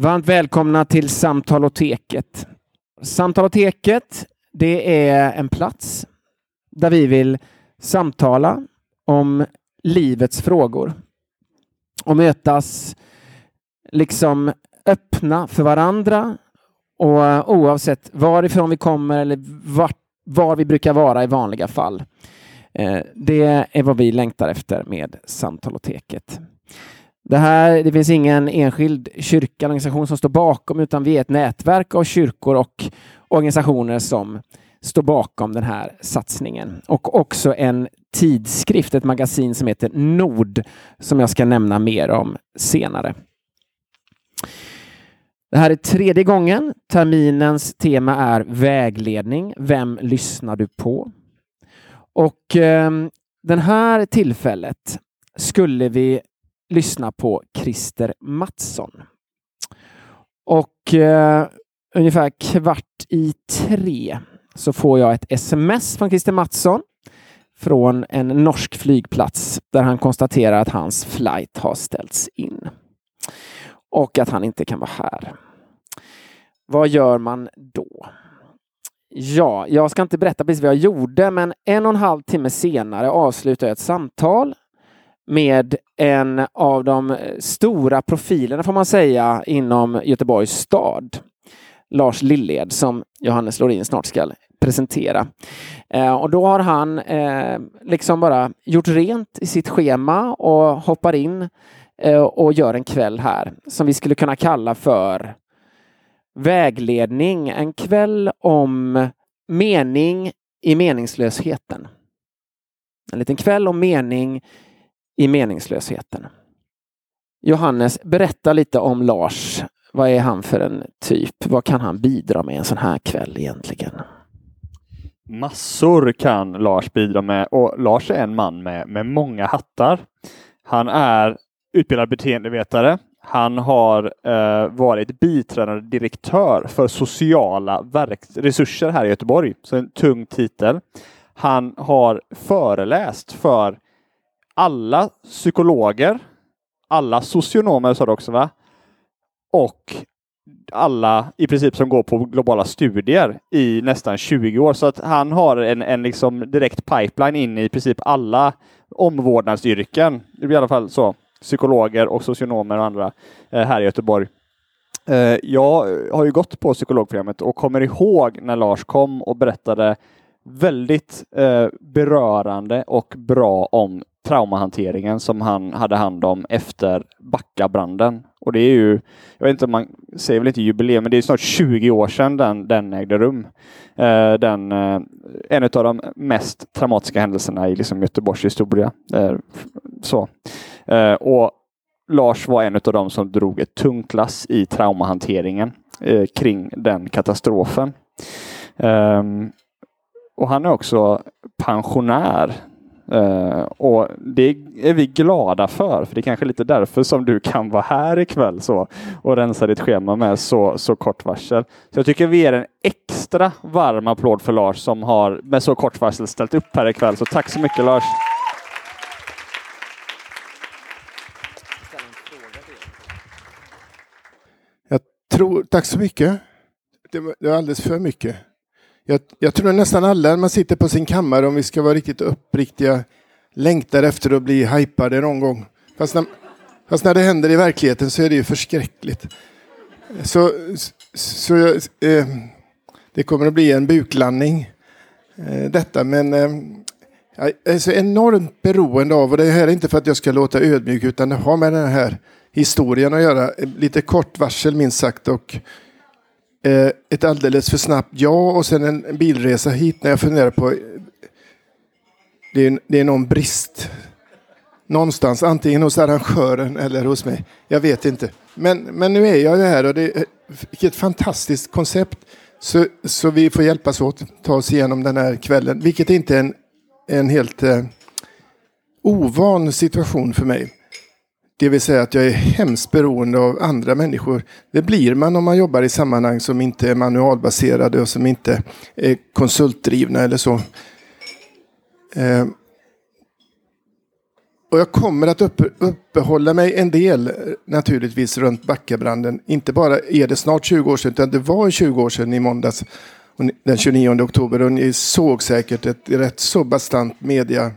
Varmt välkomna till Samtaloteket. Samtaloteket, det är en plats där vi vill samtala om livets frågor och mötas liksom öppna för varandra och oavsett varifrån vi kommer eller vart, var vi brukar vara i vanliga fall. Eh, det är vad vi längtar efter med Samtaloteket. Det, här, det finns ingen enskild kyrka organisation som står bakom utan vi är ett nätverk av kyrkor och organisationer som står bakom den här satsningen. Och också en tidskrift, ett magasin som heter Nord som jag ska nämna mer om senare. Det här är tredje gången. Terminens tema är vägledning. Vem lyssnar du på? Och eh, den här tillfället skulle vi lyssna på Christer Mattsson. Och eh, ungefär kvart i tre så får jag ett sms från Christer Mattsson från en norsk flygplats där han konstaterar att hans flight har ställts in och att han inte kan vara här. Vad gör man då? Ja, jag ska inte berätta precis vad jag gjorde, men en och en halv timme senare avslutar jag ett samtal med en av de stora profilerna får man säga inom Göteborgs stad. Lars Lilled som Johannes Lorin snart ska presentera. Eh, och då har han eh, liksom bara gjort rent i sitt schema och hoppar in eh, och gör en kväll här som vi skulle kunna kalla för vägledning. En kväll om mening i meningslösheten. En liten kväll om mening i meningslösheten. Johannes, berätta lite om Lars. Vad är han för en typ? Vad kan han bidra med en sån här kväll egentligen? Massor kan Lars bidra med och Lars är en man med, med många hattar. Han är utbildad beteendevetare. Han har eh, varit biträdande direktör för sociala resurser här i Göteborg, så en tung titel. Han har föreläst för alla psykologer, alla socionomer sa du också va? Och alla i princip som går på globala studier i nästan 20 år. Så att han har en, en liksom direkt pipeline in i princip alla omvårdnadsyrken. I alla fall så. Psykologer och socionomer och andra eh, här i Göteborg. Eh, jag har ju gått på psykologprogrammet och kommer ihåg när Lars kom och berättade väldigt eh, berörande och bra om traumahanteringen som han hade hand om efter Backabranden. Och det är ju, jag vet inte om man säger väl inte jubileum, men det är snart 20 år sedan den, den ägde rum. Eh, den, eh, en av de mest traumatiska händelserna i liksom Göteborgs historia. Eh, så. Eh, och Lars var en av dem som drog ett tungt lass i traumahanteringen eh, kring den katastrofen. Ehm, och han är också pensionär. Uh, och det är vi glada för, för det är kanske lite därför som du kan vara här ikväll så, och rensa ditt schema med så, så kort varsel. Så jag tycker vi ger en extra varm applåd för Lars som har med så kort varsel ställt upp här ikväll. Så tack så mycket Lars! Jag tror, tack så mycket. Det var, det var alldeles för mycket. Jag, jag tror nästan alla när man sitter på sin kammare, om vi ska vara riktigt uppriktiga, längtar efter att bli hypade någon gång. Fast när, fast när det händer i verkligheten så är det ju förskräckligt. Så, så eh, det kommer att bli en buklandning eh, detta, men eh, jag är så enormt beroende av, och det här är inte för att jag ska låta ödmjuk, utan det har med den här historien att göra. Lite kort varsel minst sagt och Eh, ett alldeles för snabbt ja och sen en bilresa hit när jag funderar på det är, det är någon brist någonstans, antingen hos arrangören eller hos mig. Jag vet inte. Men, men nu är jag här och det är ett fantastiskt koncept. Så, så vi får hjälpas åt ta oss igenom den här kvällen, vilket inte är en, en helt eh, ovan situation för mig. Det vill säga att jag är hemskt beroende av andra människor. Det blir man om man jobbar i sammanhang som inte är manualbaserade och som inte är konsultdrivna eller så. Eh, och jag kommer att upp, uppehålla mig en del eh, naturligtvis runt Backabranden. Inte bara är det snart 20 år sedan, utan det var 20 år sedan i måndags den 29 oktober. Och ni såg säkert ett rätt så bastant media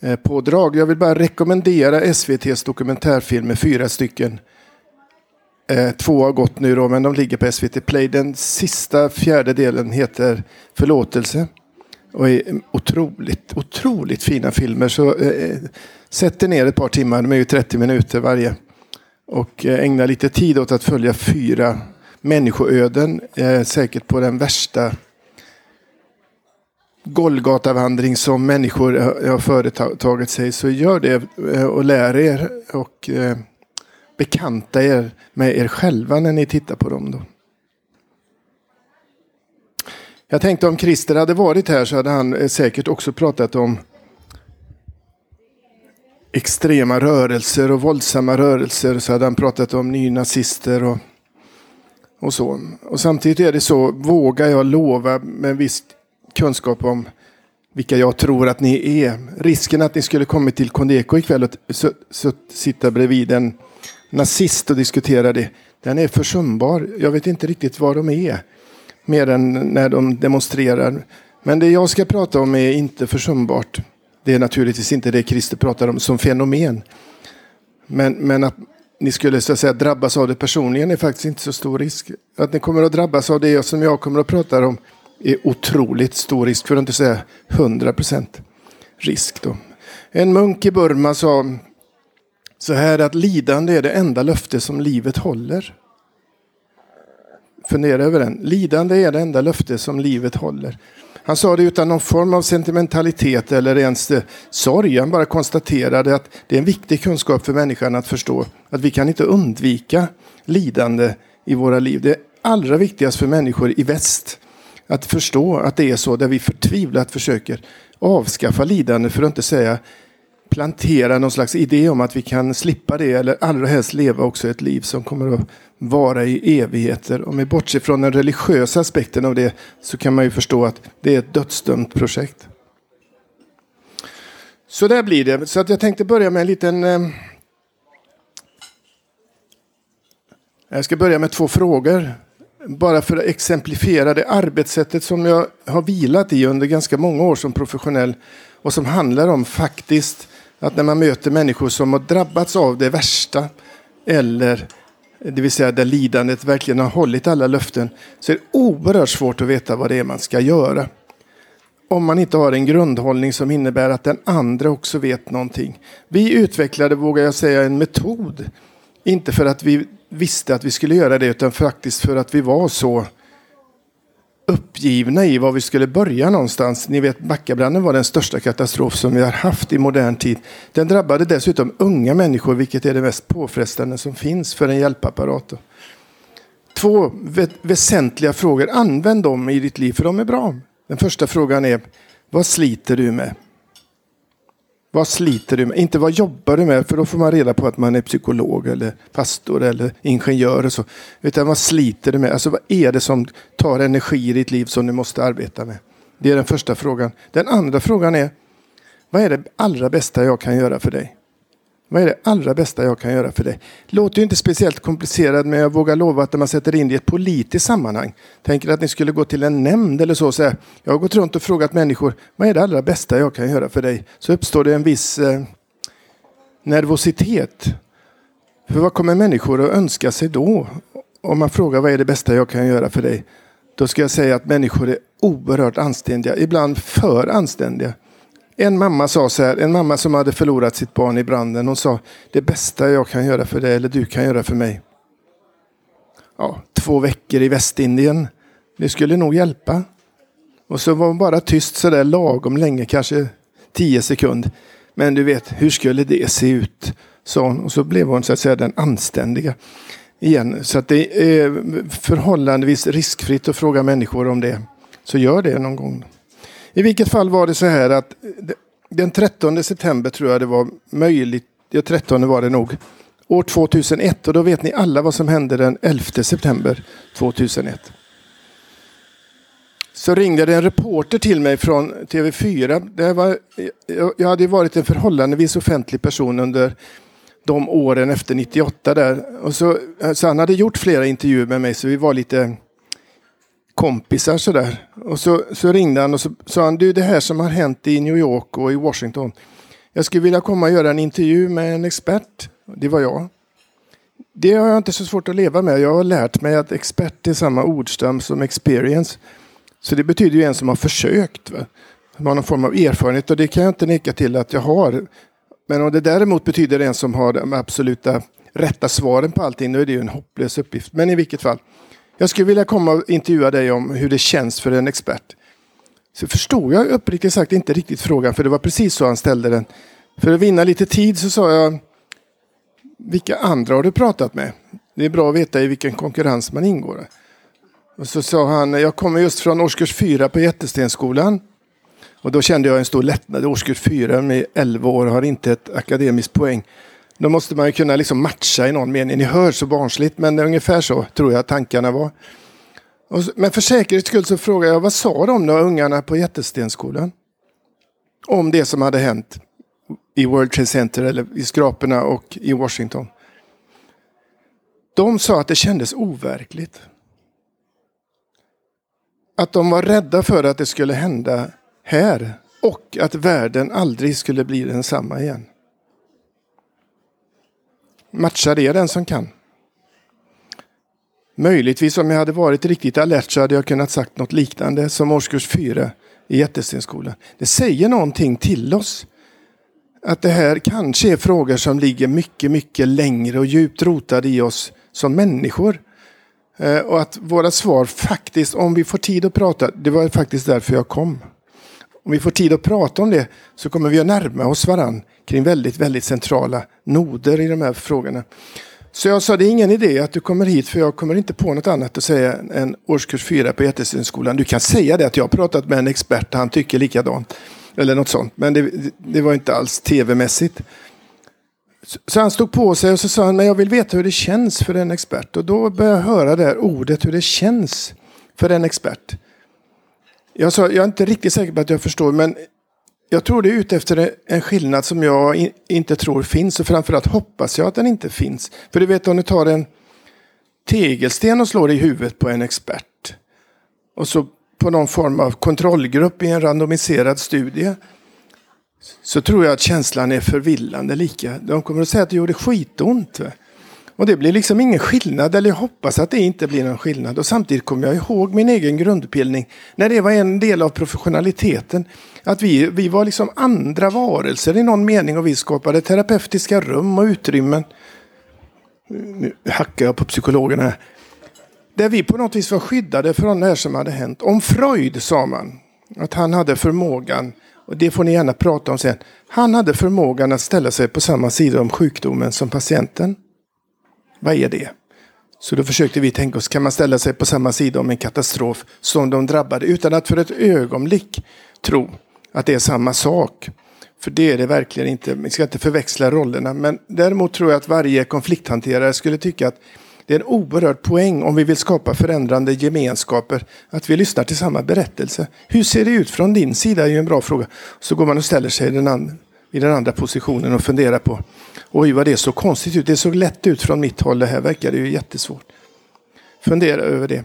Eh, pådrag. Jag vill bara rekommendera SVTs dokumentärfilmer, fyra stycken. Eh, två har gått nu då, men de ligger på SVT Play. Den sista fjärde delen heter Förlåtelse. Och är otroligt, otroligt fina filmer. Så eh, eh sätt er ner ett par timmar, de är ju 30 minuter varje. Och eh, ägna lite tid åt att följa fyra människoöden. Eh, säkert på den värsta Golgatavandring som människor har företagit sig. Så gör det eh, och lär er och eh, bekanta er med er själva när ni tittar på dem. Då. Jag tänkte om Christer hade varit här så hade han eh, säkert också pratat om extrema rörelser och våldsamma rörelser. Så hade han pratat om nynazister och, och så. Och samtidigt är det så, vågar jag lova med visst kunskap om vilka jag tror att ni är. Risken att ni skulle kommit till Kondeko ikväll och så, så sitta bredvid en nazist och diskutera det, den är försumbar. Jag vet inte riktigt var de är mer än när de demonstrerar. Men det jag ska prata om är inte försumbart. Det är naturligtvis inte det Christer pratar om som fenomen. Men, men att ni skulle så att säga drabbas av det personligen är faktiskt inte så stor risk. Att ni kommer att drabbas av det som jag kommer att prata om är otroligt stor risk, för att inte säga 100 procent risk. Då. En munk i Burma sa så här att lidande är det enda löfte som livet håller. Fundera över den. Lidande är det enda löfte som livet håller. Han sa det utan någon form av sentimentalitet eller ens eh, sorg. Han bara konstaterade att det är en viktig kunskap för människan att förstå att vi kan inte undvika lidande i våra liv. Det är allra viktigast för människor i väst att förstå att det är så där vi förtvivlat försöker avskaffa lidande för att inte säga plantera någon slags idé om att vi kan slippa det eller allra helst leva också ett liv som kommer att vara i evigheter. Om vi bortser från den religiösa aspekten av det så kan man ju förstå att det är ett dödsdömt projekt. Så där blir det. Så att jag tänkte börja med en liten... Eh, jag ska börja med två frågor. Bara för att exemplifiera det arbetssättet som jag har vilat i under ganska många år som professionell och som handlar om faktiskt att när man möter människor som har drabbats av det värsta eller det vill säga där lidandet verkligen har hållit alla löften, så är det oerhört svårt att veta vad det är man ska göra. Om man inte har en grundhållning som innebär att den andra också vet någonting. Vi utvecklade, vågar jag säga, en metod. Inte för att vi visste att vi skulle göra det, utan faktiskt för att vi var så uppgivna i var vi skulle börja någonstans. Ni vet, Backabranden var den största katastrof som vi har haft i modern tid. Den drabbade dessutom unga människor, vilket är det mest påfrestande som finns för en hjälpapparat. Två väsentliga frågor. Använd dem i ditt liv, för de är bra. Den första frågan är, vad sliter du med? Vad sliter du med? Inte vad jobbar du med? För då får man reda på att man är psykolog eller pastor eller ingenjör. Och så. Utan vad sliter du med? Alltså vad är det som tar energi i ditt liv som du måste arbeta med? Det är den första frågan. Den andra frågan är, vad är det allra bästa jag kan göra för dig? Vad är det allra bästa jag kan göra för dig? Låter ju inte speciellt komplicerat men jag vågar lova att när man sätter in det i ett politiskt sammanhang. Tänker att ni skulle gå till en nämnd eller så. så här, jag har gått runt och frågat människor vad är det allra bästa jag kan göra för dig? Så uppstår det en viss eh, nervositet. För vad kommer människor att önska sig då? Om man frågar vad är det bästa jag kan göra för dig? Då ska jag säga att människor är oerhört anständiga, ibland för anständiga. En mamma sa så här, en mamma som hade förlorat sitt barn i branden. Hon sa, det bästa jag kan göra för dig, eller du kan göra för mig. Ja, två veckor i Västindien. Det skulle nog hjälpa. Och så var hon bara tyst så där lagom länge, kanske tio sekunder. Men du vet, hur skulle det se ut? Sa hon. Och så blev hon så att säga den anständiga. Igen. Så att det är förhållandevis riskfritt att fråga människor om det. Så gör det någon gång. I vilket fall var det så här att den 13 september tror jag det var möjligt, ja 13 var det nog, år 2001 och då vet ni alla vad som hände den 11 september 2001. så ringde det en reporter till mig från TV4. Det var, jag hade varit en förhållandevis offentlig person under de åren efter 98 där. Och så, så han hade gjort flera intervjuer med mig så vi var lite kompisar sådär. Och så, så ringde han och så sa han, du det här som har hänt i New York och i Washington. Jag skulle vilja komma och göra en intervju med en expert. Det var jag. Det har jag inte så svårt att leva med. Jag har lärt mig att expert är samma ordstam som experience. Så det betyder ju en som har försökt. Va? Som har någon form av erfarenhet och det kan jag inte neka till att jag har. Men om det däremot betyder en som har de absoluta rätta svaren på allting, då är det ju en hopplös uppgift. Men i vilket fall. Jag skulle vilja komma och intervjua dig om hur det känns för en expert. Så förstod jag uppriktigt sagt inte riktigt frågan, för det var precis så han ställde den. För att vinna lite tid så sa jag, vilka andra har du pratat med? Det är bra att veta i vilken konkurrens man ingår. Och så sa han, jag kommer just från årskurs fyra på Jättestenskolan. Och då kände jag en stor lättnad. Årskurs fyra med 11 år har inte ett akademiskt poäng. Då måste man ju kunna liksom matcha i någon mening. Ni hör så barnsligt, men det är ungefär så tror jag tankarna var. Och, men för säkerhets skull så frågade jag, vad sa de då, ungarna på Jättestenskolan? Om det som hade hänt i World Trade Center eller i skraporna och i Washington. De sa att det kändes overkligt. Att de var rädda för att det skulle hända här och att världen aldrig skulle bli densamma igen. Matchar det den som kan? Möjligtvis om jag hade varit riktigt alert så hade jag kunnat sagt något liknande som årskurs fyra i Jättestenskolan. Det säger någonting till oss. Att det här kanske är frågor som ligger mycket, mycket längre och djupt rotade i oss som människor. Eh, och att våra svar faktiskt, om vi får tid att prata, det var faktiskt därför jag kom. Om vi får tid att prata om det så kommer vi att närma oss varann kring väldigt, väldigt centrala noder i de här frågorna. Så jag sa, det är ingen idé att du kommer hit för jag kommer inte på något annat att säga än årskurs 4 på Jättestenskolan. Du kan säga det att jag har pratat med en expert och han tycker likadant. Eller något sånt. Men det, det var inte alls tv-mässigt. Så, så han stod på sig och så sa han, men jag vill veta hur det känns för en expert. Och då började jag höra det här ordet, hur det känns för en expert. Jag sa, jag är inte riktigt säker på att jag förstår, men jag tror det är ute efter en skillnad som jag inte tror finns och framförallt hoppas jag att den inte finns. För du vet om du tar en tegelsten och slår i huvudet på en expert och så på någon form av kontrollgrupp i en randomiserad studie så tror jag att känslan är förvillande lika. De kommer att säga att det gjorde skitont. Och det blir liksom ingen skillnad, eller jag hoppas att det inte blir någon skillnad. Och samtidigt kommer jag ihåg min egen grundutbildning, när det var en del av professionaliteten. Att vi, vi var liksom andra varelser i någon mening och vi skapade terapeutiska rum och utrymmen. Nu hackar jag på psykologerna här. Där vi på något vis var skyddade från det här som hade hänt. Om Freud sa man att han hade förmågan, och det får ni gärna prata om sen. Han hade förmågan att ställa sig på samma sida om sjukdomen som patienten. Vad är det? Så då försökte vi tänka oss, kan man ställa sig på samma sida om en katastrof som de drabbade utan att för ett ögonblick tro att det är samma sak. För det är det verkligen inte. Vi ska inte förväxla rollerna. Men däremot tror jag att varje konflikthanterare skulle tycka att det är en oerhörd poäng om vi vill skapa förändrande gemenskaper. Att vi lyssnar till samma berättelse. Hur ser det ut från din sida är ju en bra fråga. Så går man och ställer sig i den, andra, i den andra positionen och fundera på. Oj vad det såg konstigt ut. Det såg lätt ut från mitt håll. Det här verkar ju jättesvårt. Fundera över det.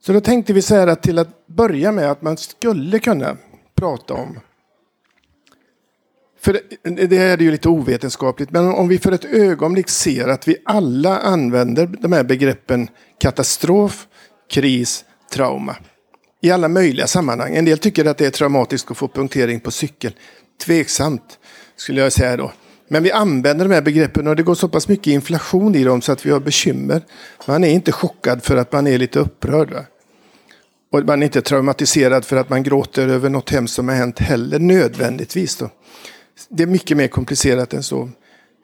Så då tänkte vi så här att till att börja med att man skulle kunna prata om för det, det är ju lite ovetenskapligt, men om vi för ett ögonblick ser att vi alla använder de här begreppen katastrof, kris, trauma. I alla möjliga sammanhang. En del tycker att det är traumatiskt att få punktering på cykel. Tveksamt, skulle jag säga då. Men vi använder de här begreppen och det går så pass mycket inflation i dem så att vi har bekymmer. Man är inte chockad för att man är lite upprörd. Va? Och man är inte traumatiserad för att man gråter över något hemskt som har hänt heller nödvändigtvis. Då. Det är mycket mer komplicerat än så.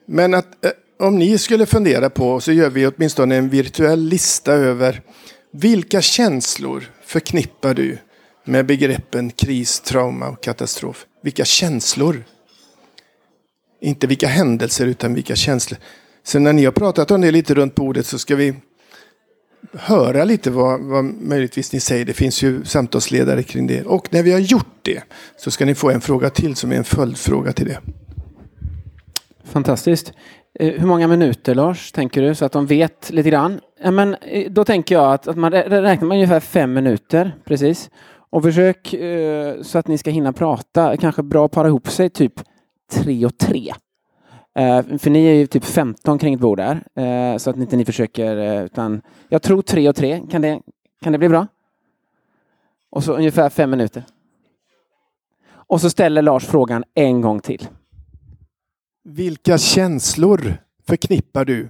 Men att, eh, om ni skulle fundera på, så gör vi åtminstone en virtuell lista över vilka känslor förknippar du med begreppen kris, trauma och katastrof? Vilka känslor? Inte vilka händelser utan vilka känslor. Sen när ni har pratat om det lite runt bordet så ska vi höra lite vad, vad möjligtvis ni säger. Det finns ju samtalsledare kring det. Och när vi har gjort det så ska ni få en fråga till som är en följdfråga till det. Fantastiskt. Eh, hur många minuter Lars, tänker du? Så att de vet lite grann. Ja, men, eh, då tänker jag att, att man räknar med ungefär fem minuter. Precis. Och försök eh, så att ni ska hinna prata. Kanske bra att para ihop sig typ tre och tre. Uh, för ni är ju typ 15 kring ett bord där. uh, så att inte ni försöker, uh, utan jag tror tre och tre. Kan det, kan det bli bra? Och så ungefär fem minuter. Och så ställer Lars frågan en gång till. Vilka känslor förknippar du?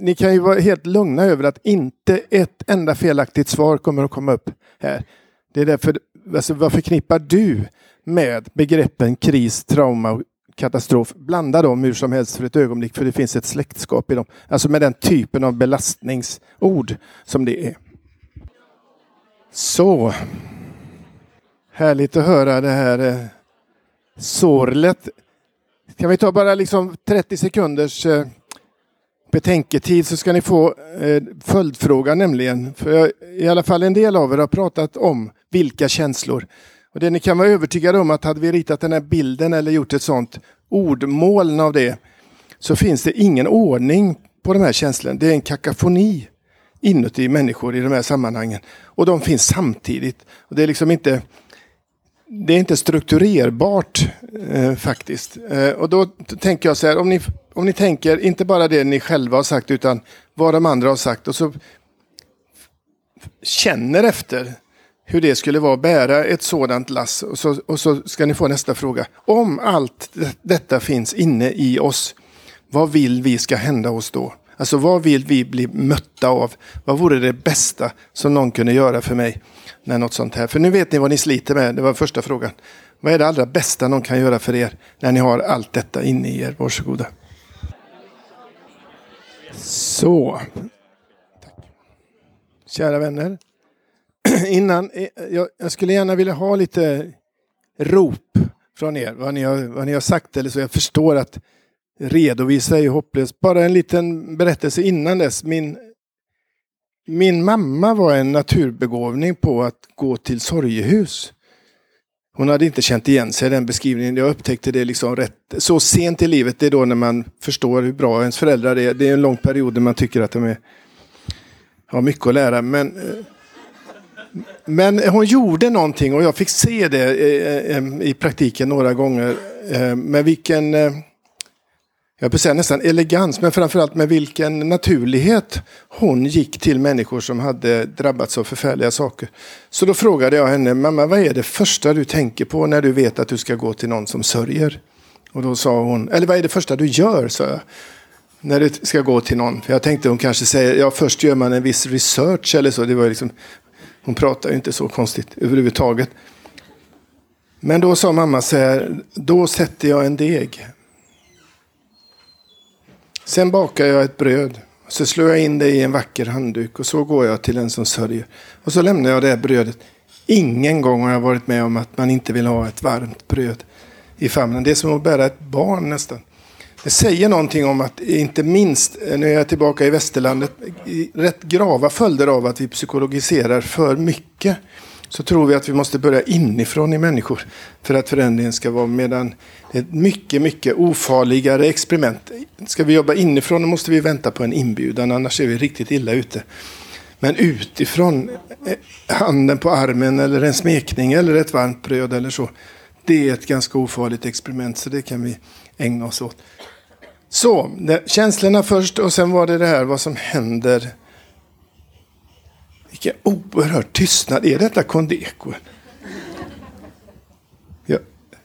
Ni kan ju vara helt lugna över att inte ett enda felaktigt svar kommer att komma upp här. Det är därför, alltså, vad förknippar du med begreppen kris, trauma katastrof. Blanda dem hur som helst för ett ögonblick för det finns ett släktskap i dem. Alltså med den typen av belastningsord som det är. Så. Härligt att höra det här eh, sorlet. Kan vi ta bara liksom 30 sekunders eh, betänketid så ska ni få eh, följdfrågan nämligen. För jag, i alla fall en del av er har pratat om vilka känslor. Och det ni kan vara övertygade om att hade vi ritat den här bilden eller gjort ett sånt ordmoln av det så finns det ingen ordning på de här känslorna. Det är en kakafoni inuti människor i de här sammanhangen. Och de finns samtidigt. Och det är liksom inte det är inte strukturerbart eh, faktiskt. Eh, och då tänker jag så här, om ni, om ni tänker inte bara det ni själva har sagt utan vad de andra har sagt och så känner efter hur det skulle vara att bära ett sådant lass. Och så, och så ska ni få nästa fråga. Om allt detta finns inne i oss, vad vill vi ska hända oss då? Alltså vad vill vi bli mötta av? Vad vore det bästa som någon kunde göra för mig? När något sånt här. För nu vet ni vad ni sliter med. Det var första frågan. Vad är det allra bästa någon kan göra för er när ni har allt detta inne i er? Varsågoda. Så. Tack. Kära vänner. innan, eh, jag, jag, skulle gärna vilja ha lite rop från er, vad ni har, vad ni har sagt eller så. Jag förstår att redovisa är hopplöst. Bara en liten berättelse innan dess. Min, min mamma var en naturbegåvning på att gå till sorgehus. Hon hade inte känt igen sig i den beskrivningen. Jag upptäckte det liksom rätt så sent i livet. Det är då när man förstår hur bra ens föräldrar är. Det är en lång period där man tycker att de är, har mycket att lära. Men eh, men hon gjorde någonting och jag fick se det eh, eh, i praktiken några gånger. Eh, med vilken, jag vill säga nästan elegans, men framförallt med vilken naturlighet hon gick till människor som hade drabbats av förfärliga saker. Så då frågade jag henne, mamma vad är det första du tänker på när du vet att du ska gå till någon som sörjer? Och då sa hon, eller vad är det första du gör? sa jag när du ska gå till någon. För jag tänkte hon kanske säger, ja först gör man en viss research eller så. Det var liksom, hon pratar ju inte så konstigt överhuvudtaget. Men då sa mamma så här, då sätter jag en deg. Sen bakar jag ett bröd. Så slår jag in det i en vacker handduk och så går jag till en som sörjer. Och så lämnar jag det här brödet. Ingen gång har jag varit med om att man inte vill ha ett varmt bröd i famnen. Det är som att bära ett barn nästan. Det säger någonting om att, inte minst, eh, nu är jag tillbaka i västerlandet, rätt grava följder av att vi psykologiserar för mycket. Så tror vi att vi måste börja inifrån i människor för att förändringen ska vara medan det är ett mycket, mycket ofarligare experiment. Ska vi jobba inifrån då måste vi vänta på en inbjudan, annars är vi riktigt illa ute. Men utifrån, eh, handen på armen eller en smekning eller ett varmt bröd eller så. Det är ett ganska ofarligt experiment så det kan vi ägna oss åt. Så, det, känslorna först och sen var det det här vad som händer. Vilken oerhörd tystnad. Är detta Kondeko? Ja,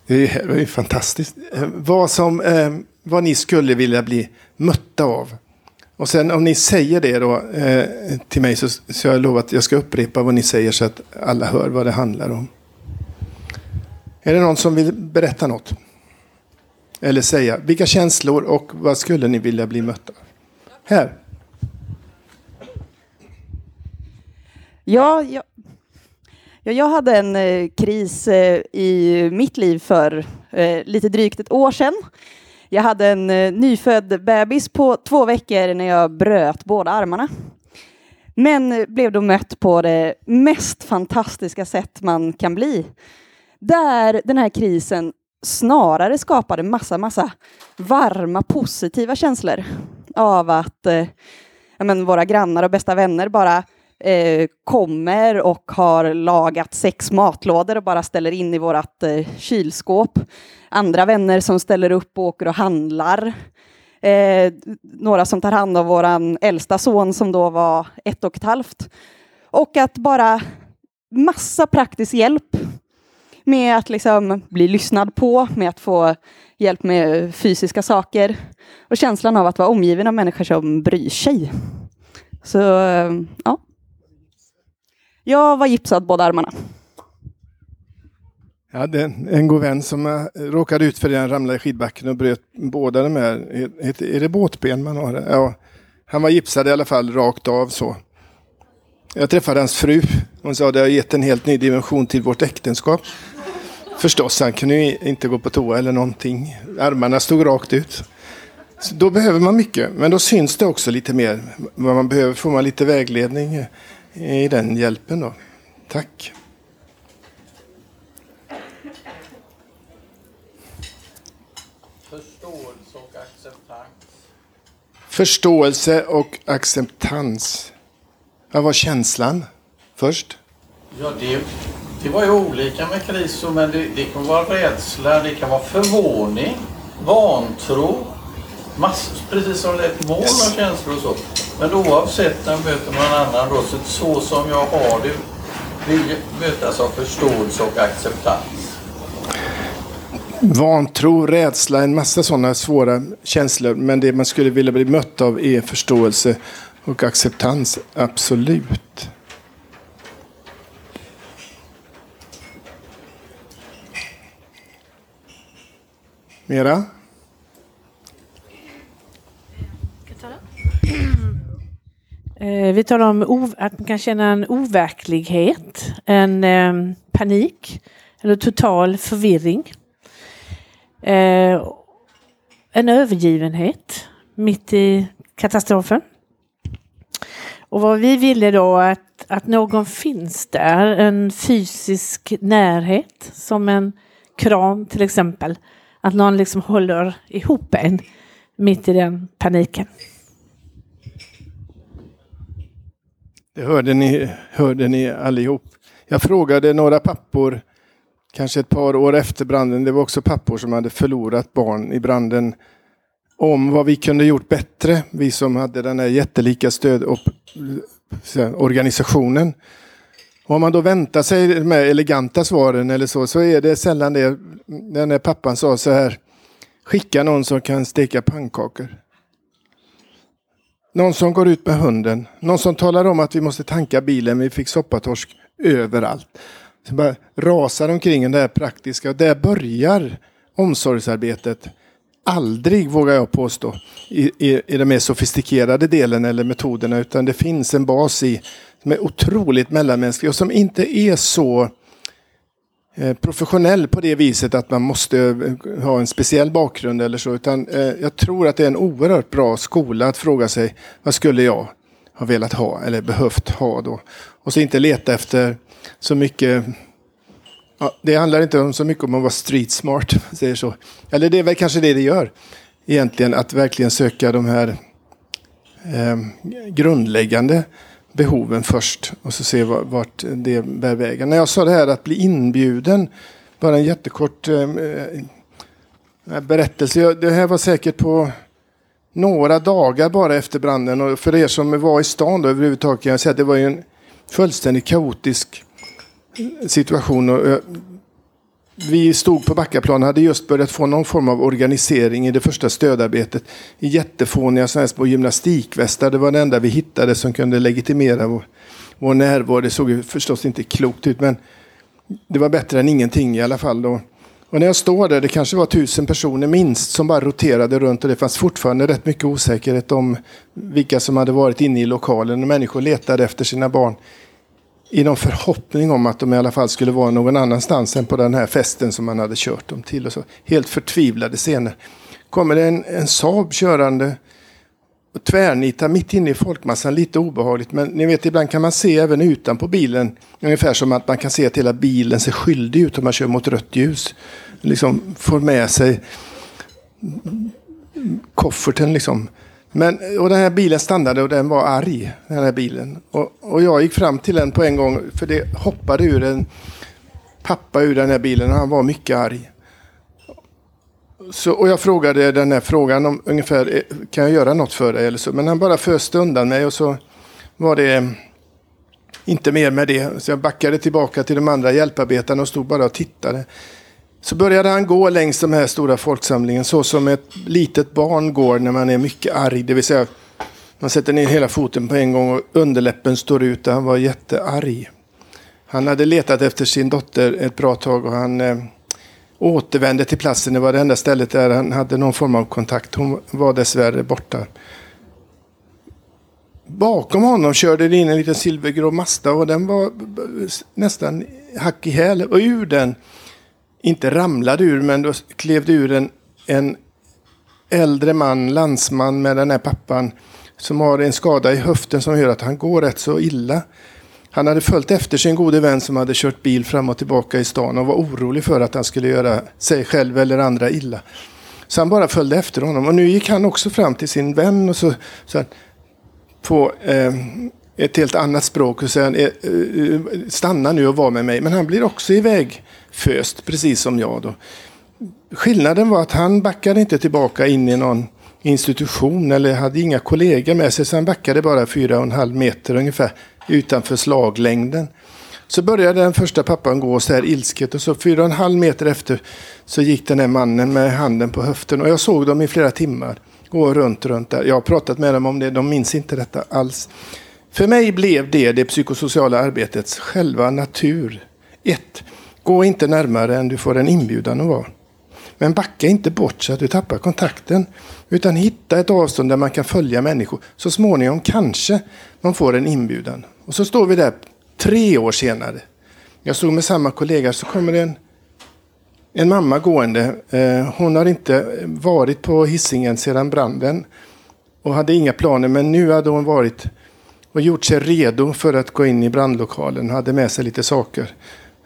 det är ju fantastiskt. Eh, vad, som, eh, vad ni skulle vilja bli mötta av. Och sen om ni säger det då eh, till mig så, så jag lovar att jag ska upprepa vad ni säger så att alla hör vad det handlar om. Är det någon som vill berätta något? Eller säga, vilka känslor och vad skulle ni vilja bli mötta Här. Ja, jag, ja, jag hade en eh, kris eh, i mitt liv för eh, lite drygt ett år sedan. Jag hade en eh, nyfödd bebis på två veckor när jag bröt båda armarna. Men eh, blev då mött på det mest fantastiska sätt man kan bli. Där den här krisen snarare skapade massa, massa varma, positiva känslor av att eh, men, våra grannar och bästa vänner bara eh, kommer och har lagat sex matlådor och bara ställer in i vårt eh, kylskåp. Andra vänner som ställer upp och åker och handlar. Eh, några som tar hand om våran äldsta son som då var ett och ett halvt. Och att bara massa praktisk hjälp med att liksom bli lyssnad på, med att få hjälp med fysiska saker och känslan av att vara omgiven av människor som bryr sig. Så ja. Jag var gipsad båda armarna. Jag hade en, god vän som eh, råkade ut för det. Han ramlade i skidbacken och bröt båda de här. Är, är det båtben man har? Ja, han var gipsad i alla fall rakt av så. Jag träffade hans fru. Hon sa det har gett en helt ny dimension till vårt äktenskap. Förstås, han kunde inte gå på toa eller någonting. Armarna stod rakt ut. Så då behöver man mycket, men då syns det också lite mer. Vad man behöver får man lite vägledning i den hjälpen. Då. Tack. Förståelse och acceptans. Förståelse och acceptans. Vad var känslan först? Ja, det, det var ju olika med kriser, men det, det kan vara rädsla, det kan vara förvåning, vantro, massor, precis som det är ett moln av känslor och så. Men oavsett när möter man annan då, så, så som jag har det, vill mötas av förståelse och acceptans. Vantro, rädsla, en massa sådana svåra känslor. Men det man skulle vilja bli mött av är förståelse och acceptans. Absolut. Mera? Eh, vi talar om att man kan känna en overklighet, en eh, panik eller total förvirring. Eh, en övergivenhet mitt i katastrofen. Och vad vi ville då att, att någon finns där, en fysisk närhet som en kram till exempel. Att någon liksom håller ihop en mitt i den paniken. Det hörde ni, hörde ni allihop. Jag frågade några pappor, kanske ett par år efter branden, det var också pappor som hade förlorat barn i branden, om vad vi kunde gjort bättre, vi som hade den här jättelika stödorganisationen. Om man då väntar sig med eleganta svaren eller så, så är det sällan det. Den här pappan sa så här, skicka någon som kan steka pannkakor. Någon som går ut med hunden. Någon som talar om att vi måste tanka bilen, vi fick soppatorsk överallt. Så bara rasar omkring det här praktiska och där börjar omsorgsarbetet. Aldrig, vågar jag påstå, i, i, i den mer sofistikerade delen eller metoderna, utan det finns en bas i som är otroligt mellanmänsklig och som inte är så eh, professionell på det viset att man måste eh, ha en speciell bakgrund eller så. Utan eh, jag tror att det är en oerhört bra skola att fråga sig vad skulle jag ha velat ha eller behövt ha då. Och så inte leta efter så mycket Ja, det handlar inte om så mycket om att vara street smart, säger så. Eller det är väl kanske det det gör. Egentligen att verkligen söka de här eh, grundläggande behoven först och så se vart det bär vägen. När jag sa det här att bli inbjuden, bara en jättekort eh, eh berättelse. Det här var säkert på några dagar bara efter branden och för er som var i stan då överhuvudtaget kan jag säga att det var en fullständigt kaotisk situation. Och, eh, vi stod på Backaplan och hade just börjat få någon form av organisering i det första stödarbetet. I jättefåniga små gymnastikvästar. Det var det enda vi hittade som kunde legitimera vår, vår närvaro. Det såg ju förstås inte klokt ut men det var bättre än ingenting i alla fall. Då. Och när jag står där, det kanske var tusen personer minst som bara roterade runt och det fanns fortfarande rätt mycket osäkerhet om vilka som hade varit inne i lokalen. Och människor letade efter sina barn i någon förhoppning om att de i alla fall skulle vara någon annanstans än på den här festen som man hade kört dem till. Och så. Helt förtvivlade scener. Kommer det en, en Saab körande och tvärnitar mitt inne i folkmassan, lite obehagligt. Men ni vet, ibland kan man se även utanpå bilen, ungefär som att man kan se att hela bilen ser skyldig ut om man kör mot rött ljus. Liksom får med sig kofferten liksom. Men, och den här bilen stannade och den var arg, den här bilen. Och, och jag gick fram till den på en gång, för det hoppade ur en pappa ur den här bilen och han var mycket arg. Så, och jag frågade den här frågan om ungefär, eh, kan jag göra något för dig eller så? Men han bara föste undan mig och så var det inte mer med det. Så jag backade tillbaka till de andra hjälparbetarna och stod bara och tittade. Så började han gå längs den här stora folksamlingen så som ett litet barn går när man är mycket arg. Det vill säga man sätter ner hela foten på en gång och underläppen står ut och han var jättearg. Han hade letat efter sin dotter ett bra tag och han eh, återvände till platsen. Det var det enda stället där han hade någon form av kontakt. Hon var dessvärre borta. Bakom honom körde det in en liten silvergrå Mazda och den var nästan hack i häl. Och ur den, inte ramlade ur, men då klev det ur en, en äldre man, landsman med den här pappan som har en skada i höften som gör att han går rätt så illa. Han hade följt efter sin gode vän som hade kört bil fram och tillbaka i stan och var orolig för att han skulle göra sig själv eller andra illa. Så han bara följde efter honom. Och nu gick han också fram till sin vän och så, så på eh, ett helt annat språk och sa eh, eh, eh, stanna nu och var med mig. Men han blir också iväg föst, precis som jag. Då. Skillnaden var att han backade inte tillbaka in i någon institution eller hade inga kollegor med sig. Så han backade bara fyra och en halv meter ungefär utanför slaglängden. Så började den första pappan gå så här ilsket och så fyra och en halv meter efter så gick den här mannen med handen på höften och jag såg dem i flera timmar gå runt, runt där. Jag har pratat med dem om det, de minns inte detta alls. För mig blev det det psykosociala arbetets själva natur. Ett. Gå inte närmare än du får en inbjudan att vara. Men backa inte bort så att du tappar kontakten. Utan hitta ett avstånd där man kan följa människor. Så småningom kanske man får en inbjudan. Och så står vi där tre år senare. Jag stod med samma kollega så kommer en, en mamma gående. Eh, hon har inte varit på hissingen sedan branden. Och hade inga planer men nu hade hon varit och gjort sig redo för att gå in i brandlokalen. Hade med sig lite saker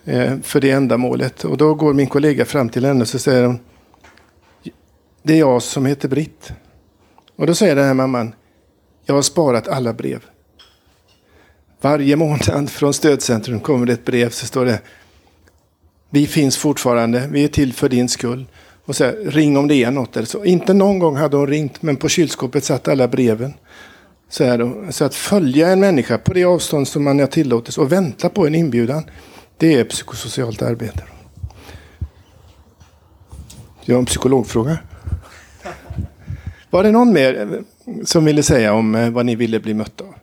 Eh, för det ändamålet. Och då går min kollega fram till henne och så säger hon Det är jag som heter Britt. Och då säger den här mamman Jag har sparat alla brev. Varje månad från Stödcentrum kommer det ett brev så står det Vi finns fortfarande, vi är till för din skull. Och så här, ring om det är något eller så. Inte någon gång hade hon ringt men på kylskåpet satt alla breven. Så, här, så att följa en människa på det avstånd som man har tillåtelse och vänta på en inbjudan. Det är psykosocialt arbete. Jag har en psykologfråga. Var det någon mer eh, som ville säga om eh, vad ni ville bli mötta av?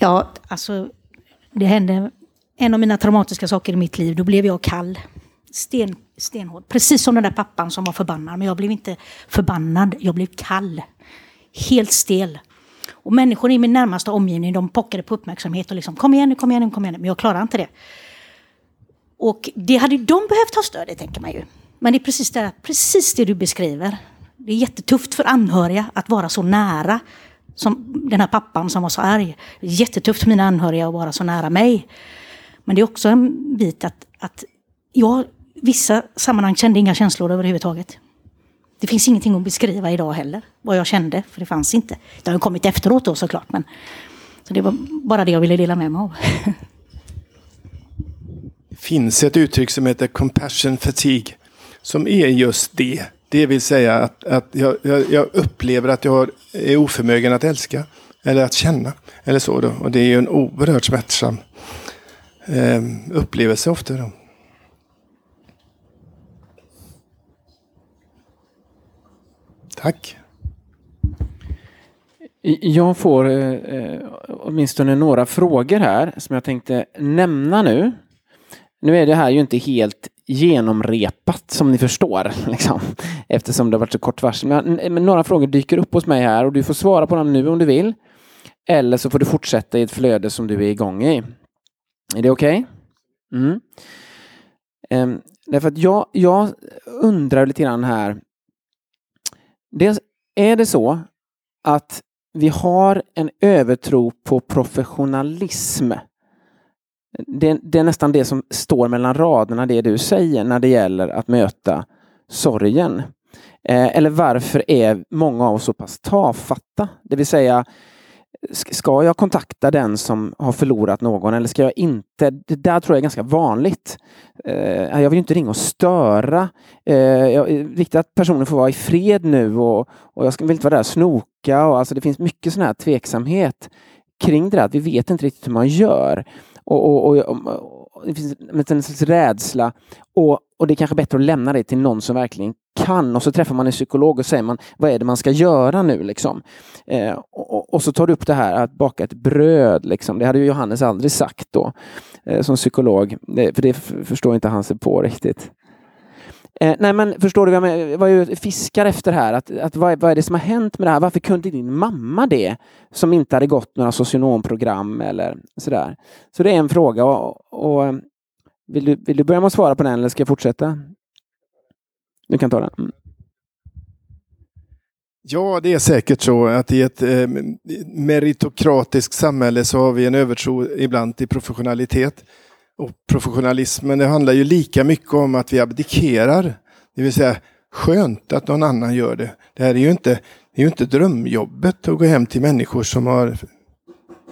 Ja, alltså det hände en av mina traumatiska saker i mitt liv. Då blev jag kall. Sten, stenhård. Precis som den där pappan som var förbannad. Men jag blev inte förbannad. Jag blev kall. Helt stel. Och människor i min närmaste omgivning de pockade på uppmärksamhet och liksom kom igen nu, kom igen nu, kom igen nu. Men jag klarar inte det. Och det hade de behövt ha stöd i, tänker man ju. Men det är precis det, precis det du beskriver. Det är jättetufft för anhöriga att vara så nära som den här pappan som var så arg. Det är jättetufft för mina anhöriga att vara så nära mig. Men det är också en bit att, att jag vissa sammanhang kände inga känslor överhuvudtaget. Det finns ingenting att beskriva idag heller, vad jag kände, för det fanns inte. Det har kommit efteråt då såklart, men så det var bara det jag ville dela med mig av. Det finns ett uttryck som heter compassion fatigue, som är just det. Det vill säga att, att jag, jag, jag upplever att jag är oförmögen att älska, eller att känna, eller så. Då. Och det är ju en oerhört smärtsam eh, upplevelse ofta. Då. Tack. Jag får eh, eh, åtminstone några frågor här som jag tänkte nämna nu. Nu är det här ju inte helt genomrepat som ni förstår, liksom, eftersom det har varit så kort varsel. Men, eh, men, några frågor dyker upp hos mig här och du får svara på dem nu om du vill. Eller så får du fortsätta i ett flöde som du är igång i. Är det okej? Okay? Mm. Um, därför att jag, jag undrar lite grann här Dels är det så att vi har en övertro på professionalism. Det, det, är nästan det som står mellan raderna, det du säger, när det gäller att möta sorgen. Eh, eller varför är många av oss så pass tafatta? Det vill säga, ska jag kontakta den som har förlorat någon eller ska jag inte? Det där tror jag är ganska vanligt. Eh, jag vill inte ringa och störa. Eh, jag, eh, viktigt att personen får vara i fred nu och, och jag vill inte vara där och snoka. Och alltså det finns mycket sån här tveksamhet kring det där. Vi vet inte riktigt hur man gör. Och, och, och, och det finns en slags rädsla. Och, och det är kanske bättre att lämna det till någon som verkligen kan och så träffar man en psykolog och säger man vad är det man ska göra nu liksom. Eh, och, och, så tar du upp det här att baka ett bröd liksom. Det hade ju Johannes aldrig sagt då eh, som psykolog. Det, för det förstår inte han sig på riktigt. Eh, nej men förstår du vad jag, vad jag fiskar efter här? Att, att vad, vad är det som har hänt med det här? Varför kunde din mamma det? Som inte hade gått några socionomprogram eller sådär. Så det är en fråga. Och, och eh, vill, du, vill du börja med att svara på den eller ska jag fortsätta? Du kan ta den. Mm. Ja, det är säkert så att i ett eh, meritokratiskt samhälle så har vi en övertro ibland till professionalitet. Och professionalismen det handlar ju lika mycket om att vi abdikerar. Det vill säga skönt att någon annan gör det. Det här är ju inte, det är ju inte drömjobbet att gå hem till människor som har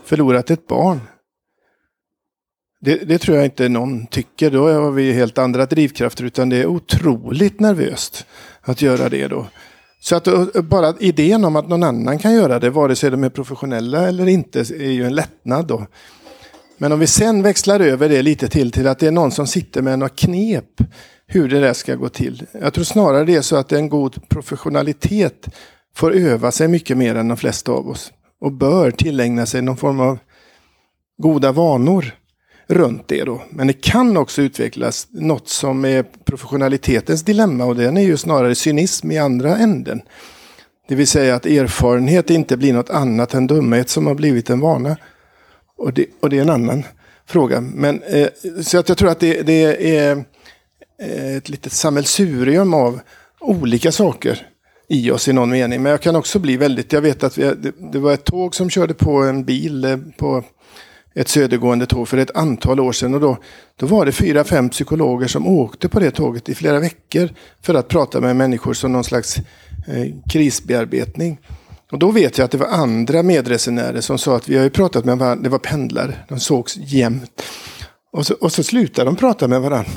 förlorat ett barn. Det, det, tror jag inte någon tycker. Då har vi helt andra drivkrafter. Utan det är otroligt nervöst att göra det då. Så att bara idén om att någon annan kan göra det, vare sig de är professionella eller inte, är ju en lättnad då. Men om vi sen växlar över det lite till, till att det är någon som sitter med några knep hur det där ska gå till. Jag tror snarare det är så att en god professionalitet får öva sig mycket mer än de flesta av oss. Och bör tillägna sig någon form av goda vanor runt det. Då. Men det kan också utvecklas något som är professionalitetens dilemma och den är ju snarare cynism i andra änden. Det vill säga att erfarenhet inte blir något annat än dumhet som har blivit en vana. Och det, och det är en annan fråga. Men, eh, så att jag tror att det, det är eh, ett litet sammelsurium av olika saker i oss i någon mening. Men jag kan också bli väldigt, jag vet att vi, det, det var ett tåg som körde på en bil eh, på ett södergående tåg för ett antal år sedan. Och då, då var det fyra, fem psykologer som åkte på det tåget i flera veckor för att prata med människor som någon slags eh, krisbearbetning. Och då vet jag att det var andra medresenärer som sa att vi har ju pratat med varandra, det var pendlare, de sågs jämt. Och så, och så slutade de prata med varandra.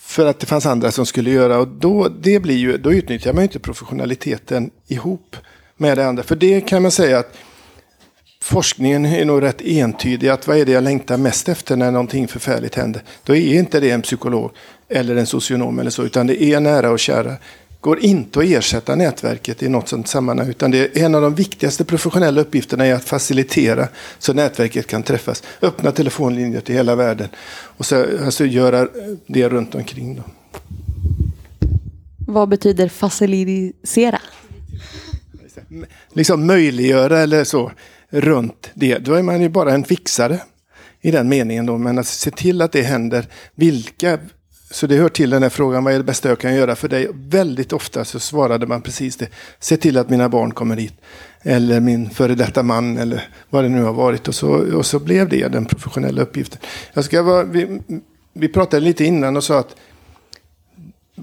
För att det fanns andra som skulle göra. Och då, det blir ju, då utnyttjar man ju inte professionaliteten ihop med det andra. För det kan man säga att forskningen är nog rätt entydig. att Vad är det jag längtar mest efter när någonting förfärligt händer? Då är inte det en psykolog eller en socionom eller så, utan det är nära och kära. går inte att ersätta nätverket i något sådant sammanhang, utan det är en av de viktigaste professionella uppgifterna är att facilitera så nätverket kan träffas. Öppna telefonlinjer till hela världen och så, alltså göra det runt omkring. Då. Vad betyder facilitisera? Liksom möjliggöra eller så runt det. Då är man ju bara en fixare i den meningen. Då. Men att se till att det händer. Vilka så det hör till den här frågan, vad är det bästa jag kan göra för dig? Väldigt ofta så svarade man precis det. Se till att mina barn kommer hit. Eller min före detta man eller vad det nu har varit. Och så, och så blev det den professionella uppgiften. Jag ska vara, vi, vi pratade lite innan och sa att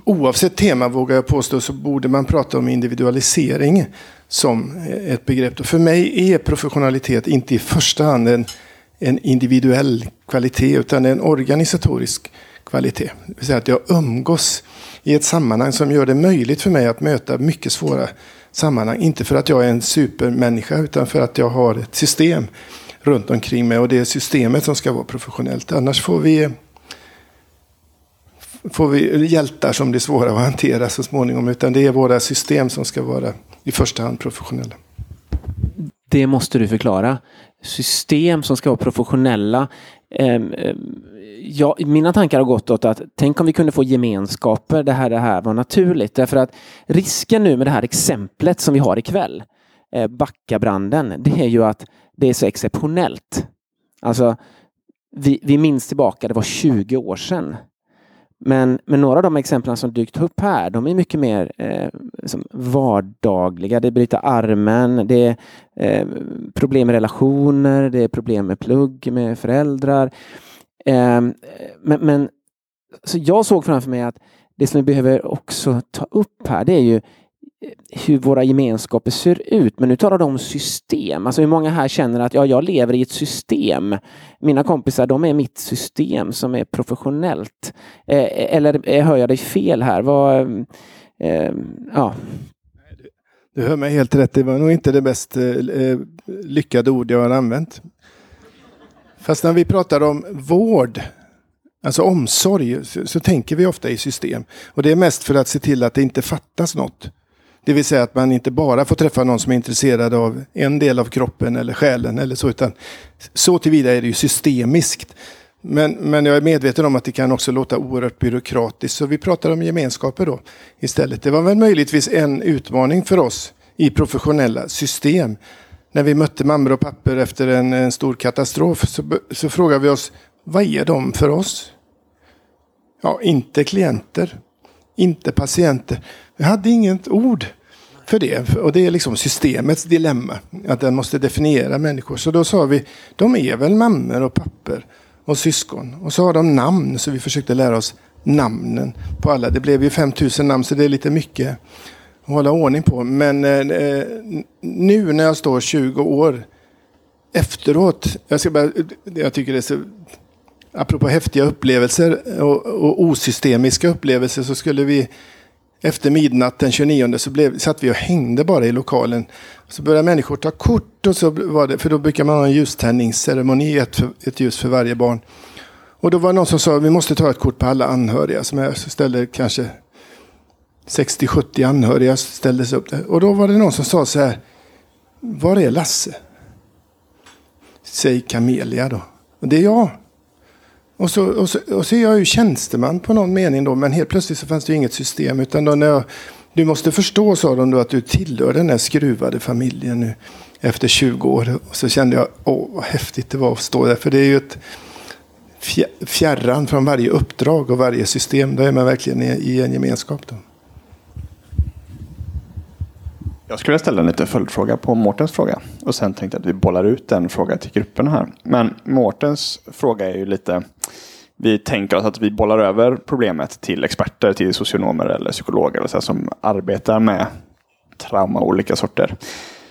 oavsett tema vågar jag påstå så borde man prata om individualisering som ett begrepp. Och för mig är professionalitet inte i första hand en, en individuell kvalitet utan en organisatorisk kvalitet. Det vill säga att jag umgås i ett sammanhang som gör det möjligt för mig att möta mycket svåra sammanhang. Inte för att jag är en supermänniska utan för att jag har ett system runt omkring mig och det är systemet som ska vara professionellt. Annars får vi får vi hjältar som blir svåra att hantera så småningom. Utan det är våra system som ska vara i första hand professionella. Det måste du förklara. System som ska vara professionella. Ehm, ehm, ja, mina tankar har gått åt att tänk om vi kunde få gemenskaper det här, det här var naturligt. Därför att risken nu med det här exemplet som vi har ikväll, eh, Backabranden, det är ju att det är så exceptionellt. Alltså, vi, vi minns tillbaka, det var 20 år sedan. Men, men några av de exemplen som dykt upp här, de är mycket mer eh, som vardagliga. Det är bryta armen, det är eh, problem med relationer, det är problem med plugg med föräldrar. Eh, men, men så jag såg framför mig att det som vi behöver också ta upp här, det är ju hur våra gemenskaper ser ut. Men nu talar de om system. Alltså hur många här känner att ja, jag lever i ett system. Mina kompisar, de är mitt system som är professionellt. Eh, eller eh, hör jag dig fel här? Vad, eh, eh, ja. Du hör mig helt rätt. Det var nog inte det bäst eh, eh, lyckade ord jag har använt. Fast när vi pratar om vård, alltså omsorg, så, så tänker vi ofta i system. Och det är mest för att se till att det inte fattas något. Det vill säga att man inte bara får träffa någon som är intresserad av en del av kroppen eller själen eller så, utan så tillvida är det ju systemiskt. Men, men jag är medveten om att det kan också låta oerhört byråkratiskt, så vi pratar om gemenskaper då istället. Det var väl möjligtvis en utmaning för oss i professionella system. När vi mötte mammor och papper efter en, en stor katastrof så, så frågade vi oss, vad är de för oss? Ja, inte klienter, inte patienter. Vi hade inget ord för det. Och det är liksom systemets dilemma. Att den måste definiera människor. Så då sa vi, de är väl mammor och papper och syskon. Och så har de namn, så vi försökte lära oss namnen på alla. Det blev ju 5000 namn, så det är lite mycket att hålla ordning på. Men eh, nu när jag står 20 år efteråt, jag, ska bara, jag tycker det är så apropå häftiga upplevelser och, och osystemiska upplevelser så skulle vi efter midnatt den 29 så blev, satt vi och hängde bara i lokalen. Så började människor ta kort, och så var det, för då brukar man ha en ljuständningsceremoni, ett, ett ljus för varje barn. Och då var det någon som sa att vi måste ta ett kort på alla anhöriga. Som jag ställde kanske 60-70 anhöriga ställdes upp där. Och då var det någon som sa så här. Var är Lasse? Säg Camelia då. Och det är jag. Och så, och, så, och så är jag ju tjänsteman på någon mening då, men helt plötsligt så fanns det inget system. Utan då när jag, du måste förstå, sa de då, att du tillhör den här skruvade familjen nu efter 20 år. Och så kände jag, åh vad häftigt det var att stå där. För det är ju ett fjärran från varje uppdrag och varje system. Då är man verkligen i, i en gemenskap. Då. Jag skulle ställa en liten följdfråga på Mårtens fråga. Och sen tänkte jag att vi bollar ut den frågan till gruppen här. Men Mårtens fråga är ju lite vi tänker oss att vi bollar över problemet till experter, till socionomer eller psykologer eller så som arbetar med trauma av olika sorter.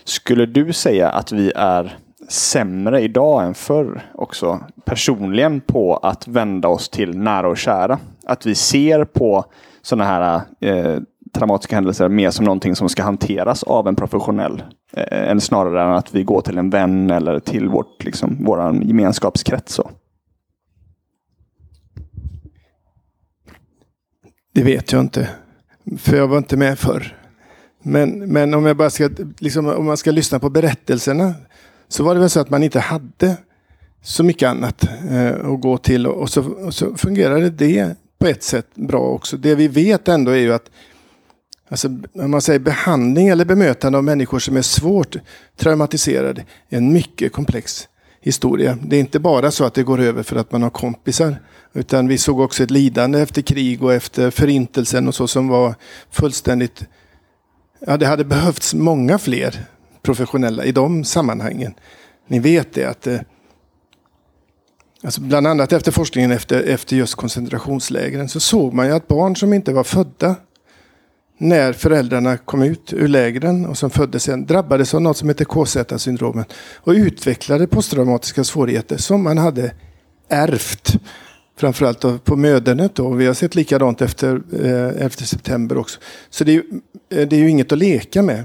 Skulle du säga att vi är sämre idag än förr också personligen på att vända oss till nära och kära? Att vi ser på sådana här eh, traumatiska händelser mer som någonting som ska hanteras av en professionell. Eh, än snarare än att vi går till en vän eller till vårt, liksom, våran gemenskapskrets. Så. Det vet jag inte. För jag var inte med förr. Men, men om, jag bara ska, liksom, om man ska lyssna på berättelserna så var det väl så att man inte hade så mycket annat eh, att gå till. Och så, och så fungerade det på ett sätt bra också. Det vi vet ändå är ju att Alltså, om man säger behandling eller bemötande av människor som är svårt traumatiserade är en mycket komplex historia. Det är inte bara så att det går över för att man har kompisar. Utan vi såg också ett lidande efter krig och efter förintelsen och så som var fullständigt... Ja, det hade behövts många fler professionella i de sammanhangen. Ni vet det att eh, Alltså bland annat efter forskningen efter, efter just koncentrationslägren så såg man ju att barn som inte var födda när föräldrarna kom ut ur lägren och som föddes sen drabbades av något som heter KZ-syndromet och utvecklade posttraumatiska svårigheter som man hade ärvt. Framförallt på mödernet och vi har sett likadant efter eh, 11 september också. Så det är, ju, eh, det är ju inget att leka med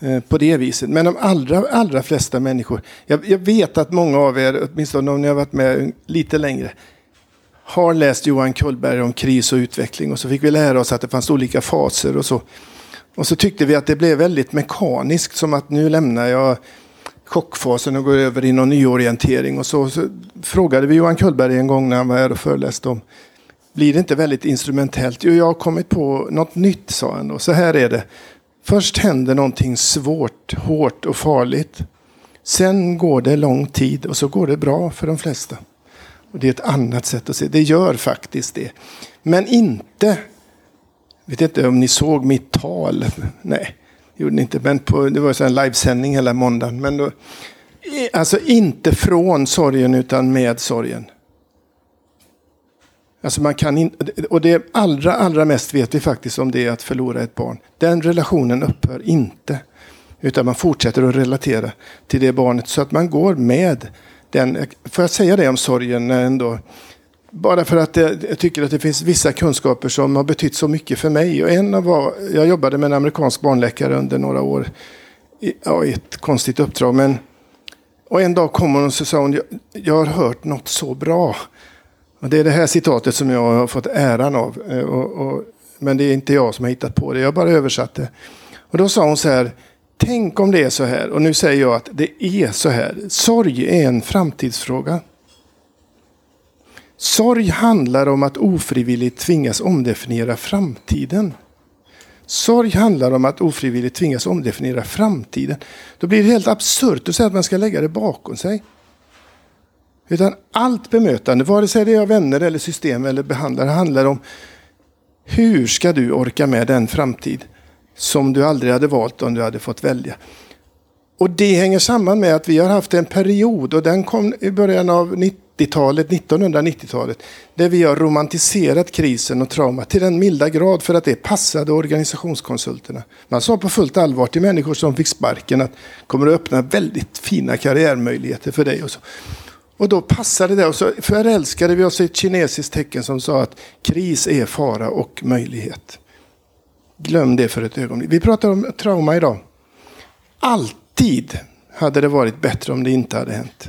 eh, på det viset. Men de allra, allra flesta människor, jag, jag vet att många av er, åtminstone om ni har varit med lite längre, har läst Johan Kullberg om kris och utveckling och så fick vi lära oss att det fanns olika faser och så. Och så tyckte vi att det blev väldigt mekaniskt som att nu lämnar jag chockfasen och går över i någon nyorientering. Och så, så frågade vi Johan Kullberg en gång när han var här och föreläste om blir det inte väldigt instrumentellt? Jo, jag har kommit på något nytt, sa han. då. så här är det. Först händer någonting svårt, hårt och farligt. Sen går det lång tid och så går det bra för de flesta. Och det är ett annat sätt att se. Det gör faktiskt det. Men inte, Jag vet inte om ni såg mitt tal. Nej, det gjorde ni inte. Men på, det var en livesändning hela måndagen. Men då, alltså inte från sorgen utan med sorgen. Alltså man kan in, och det allra, allra mest vet vi faktiskt om det är att förlora ett barn. Den relationen upphör inte. Utan man fortsätter att relatera till det barnet så att man går med den. Får jag säga det om sorgen eh, ändå? Bara för att jag tycker att det finns vissa kunskaper som har betytt så mycket för mig. Och en var, jag jobbade med en amerikansk barnläkare under några år. I, ja, i ett konstigt uppdrag. Men, och en dag kom hon och så sa hon, jag, jag har hört något så bra. Och det är det här citatet som jag har fått äran av. Eh, och, och, men det är inte jag som har hittat på det, jag bara översatte. Och då sa hon så här, tänk om det är så här. Och nu säger jag att det är så här. Sorg är en framtidsfråga. Sorg handlar om att ofrivilligt tvingas omdefiniera framtiden. Sorg handlar om att ofrivilligt tvingas omdefiniera framtiden. Då blir det helt absurt att säga att man ska lägga det bakom sig. Utan allt bemötande, vare sig det är av vänner eller system eller behandlare, handlar om hur ska du orka med den framtid som du aldrig hade valt om du hade fått välja. Och det hänger samman med att vi har haft en period, och den kom i början av 90-talet, 1990-talet, där vi har romantiserat krisen och traumat till den milda grad för att det passade organisationskonsulterna. Man sa på fullt allvar till människor som fick sparken att kommer att öppna väldigt fina karriärmöjligheter för dig. Och så. Och då passade det och så förälskade vi oss i ett kinesiskt tecken som sa att kris är fara och möjlighet. Glöm det för ett ögonblick. Vi pratar om trauma idag. Alltid hade det varit bättre om det inte hade hänt.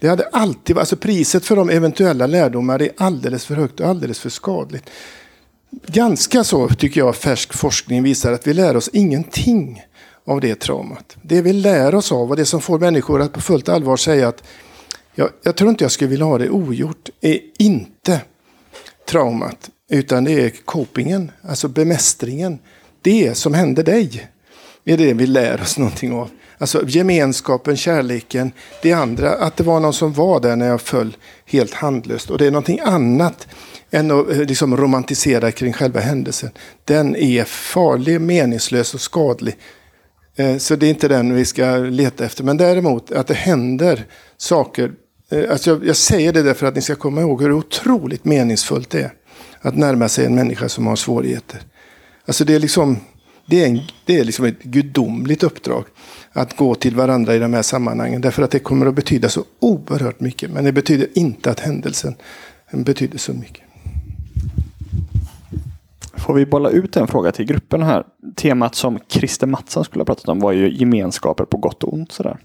Det hade alltid alltså priset för de eventuella lärdomar är alldeles för högt och alldeles för skadligt. Ganska så tycker jag färsk forskning visar att vi lär oss ingenting av det traumat. Det vi lär oss av och det som får människor att på fullt allvar säga att jag, jag tror inte jag skulle vilja ha det ogjort är inte traumat. Utan det är copingen, alltså bemästringen. Det som hände dig är det vi lär oss någonting av. Alltså gemenskapen, kärleken, det andra, att det var någon som var där när jag föll helt handlöst. Och det är någonting annat än att eh, liksom romantisera kring själva händelsen. Den är farlig, meningslös och skadlig eh, så det är inte den vi ska leta efter. Men däremot att det händer saker. Eh, alltså jag säger det därför att ni ska komma ihåg hur otroligt meningsfullt det är. Att närma sig en människa som har svårigheter. Alltså det är liksom, det är, en, det är liksom ett gudomligt uppdrag. Att gå till varandra i de här sammanhangen. Därför att det kommer att betyda så oerhört mycket. Men det betyder inte att händelsen betyder så mycket. Får vi bolla ut en fråga till gruppen här? Temat som Christer Mattsson skulle ha pratat om var ju gemenskaper på gott och ont. Sådär.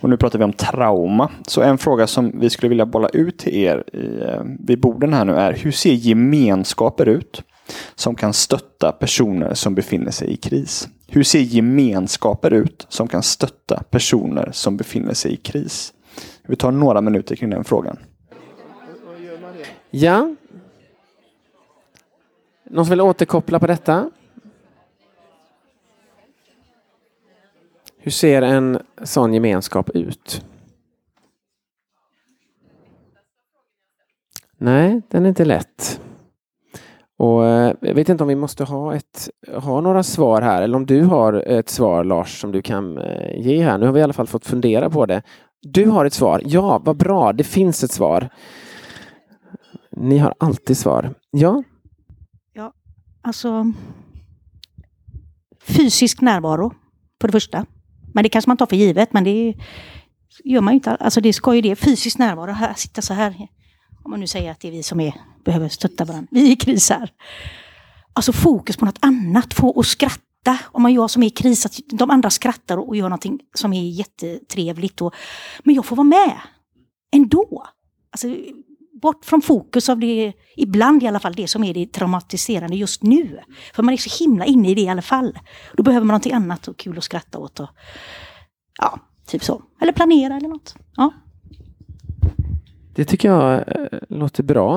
Och nu pratar vi om trauma. Så en fråga som vi skulle vilja bolla ut till er i, eh, vid borden här nu är hur ser gemenskaper ut som kan stötta personer som befinner sig i kris? Hur ser gemenskaper ut som kan stötta personer som befinner sig i kris? Vi tar några minuter kring den frågan. Ja, någon som vill återkoppla på detta? Hur ser en sån gemenskap ut? Nej, den är inte lätt. Och eh, jag vet inte om vi måste ha, ett, ha några svar här eller om du har ett svar Lars som du kan eh, ge här. Nu har vi i alla fall fått fundera på det. Du har ett svar. Ja, vad bra. Det finns ett svar. Ni har alltid svar. Ja, Alltså, fysisk närvaro, för det första. Men det kanske man tar för givet, men det gör man ju inte. Alltså det ska ju det. Fysisk närvaro, här, sitta så här. Om man nu säger att det är vi som är, behöver stötta varandra. Vi är i kris här. Alltså fokus på något annat, få att skratta. Om man gör som är i kris, att de andra skrattar och gör någonting som är jättetrevligt. Och, men jag får vara med ändå. Alltså, bort från fokus av det, ibland i alla fall, det som är det traumatiserande just nu. För man är så himla inne i det i alla fall. Då behöver man någonting annat och kul att skratta åt. Och, ja, typ så. Eller planera eller något. Ja. Det tycker jag eh, låter bra.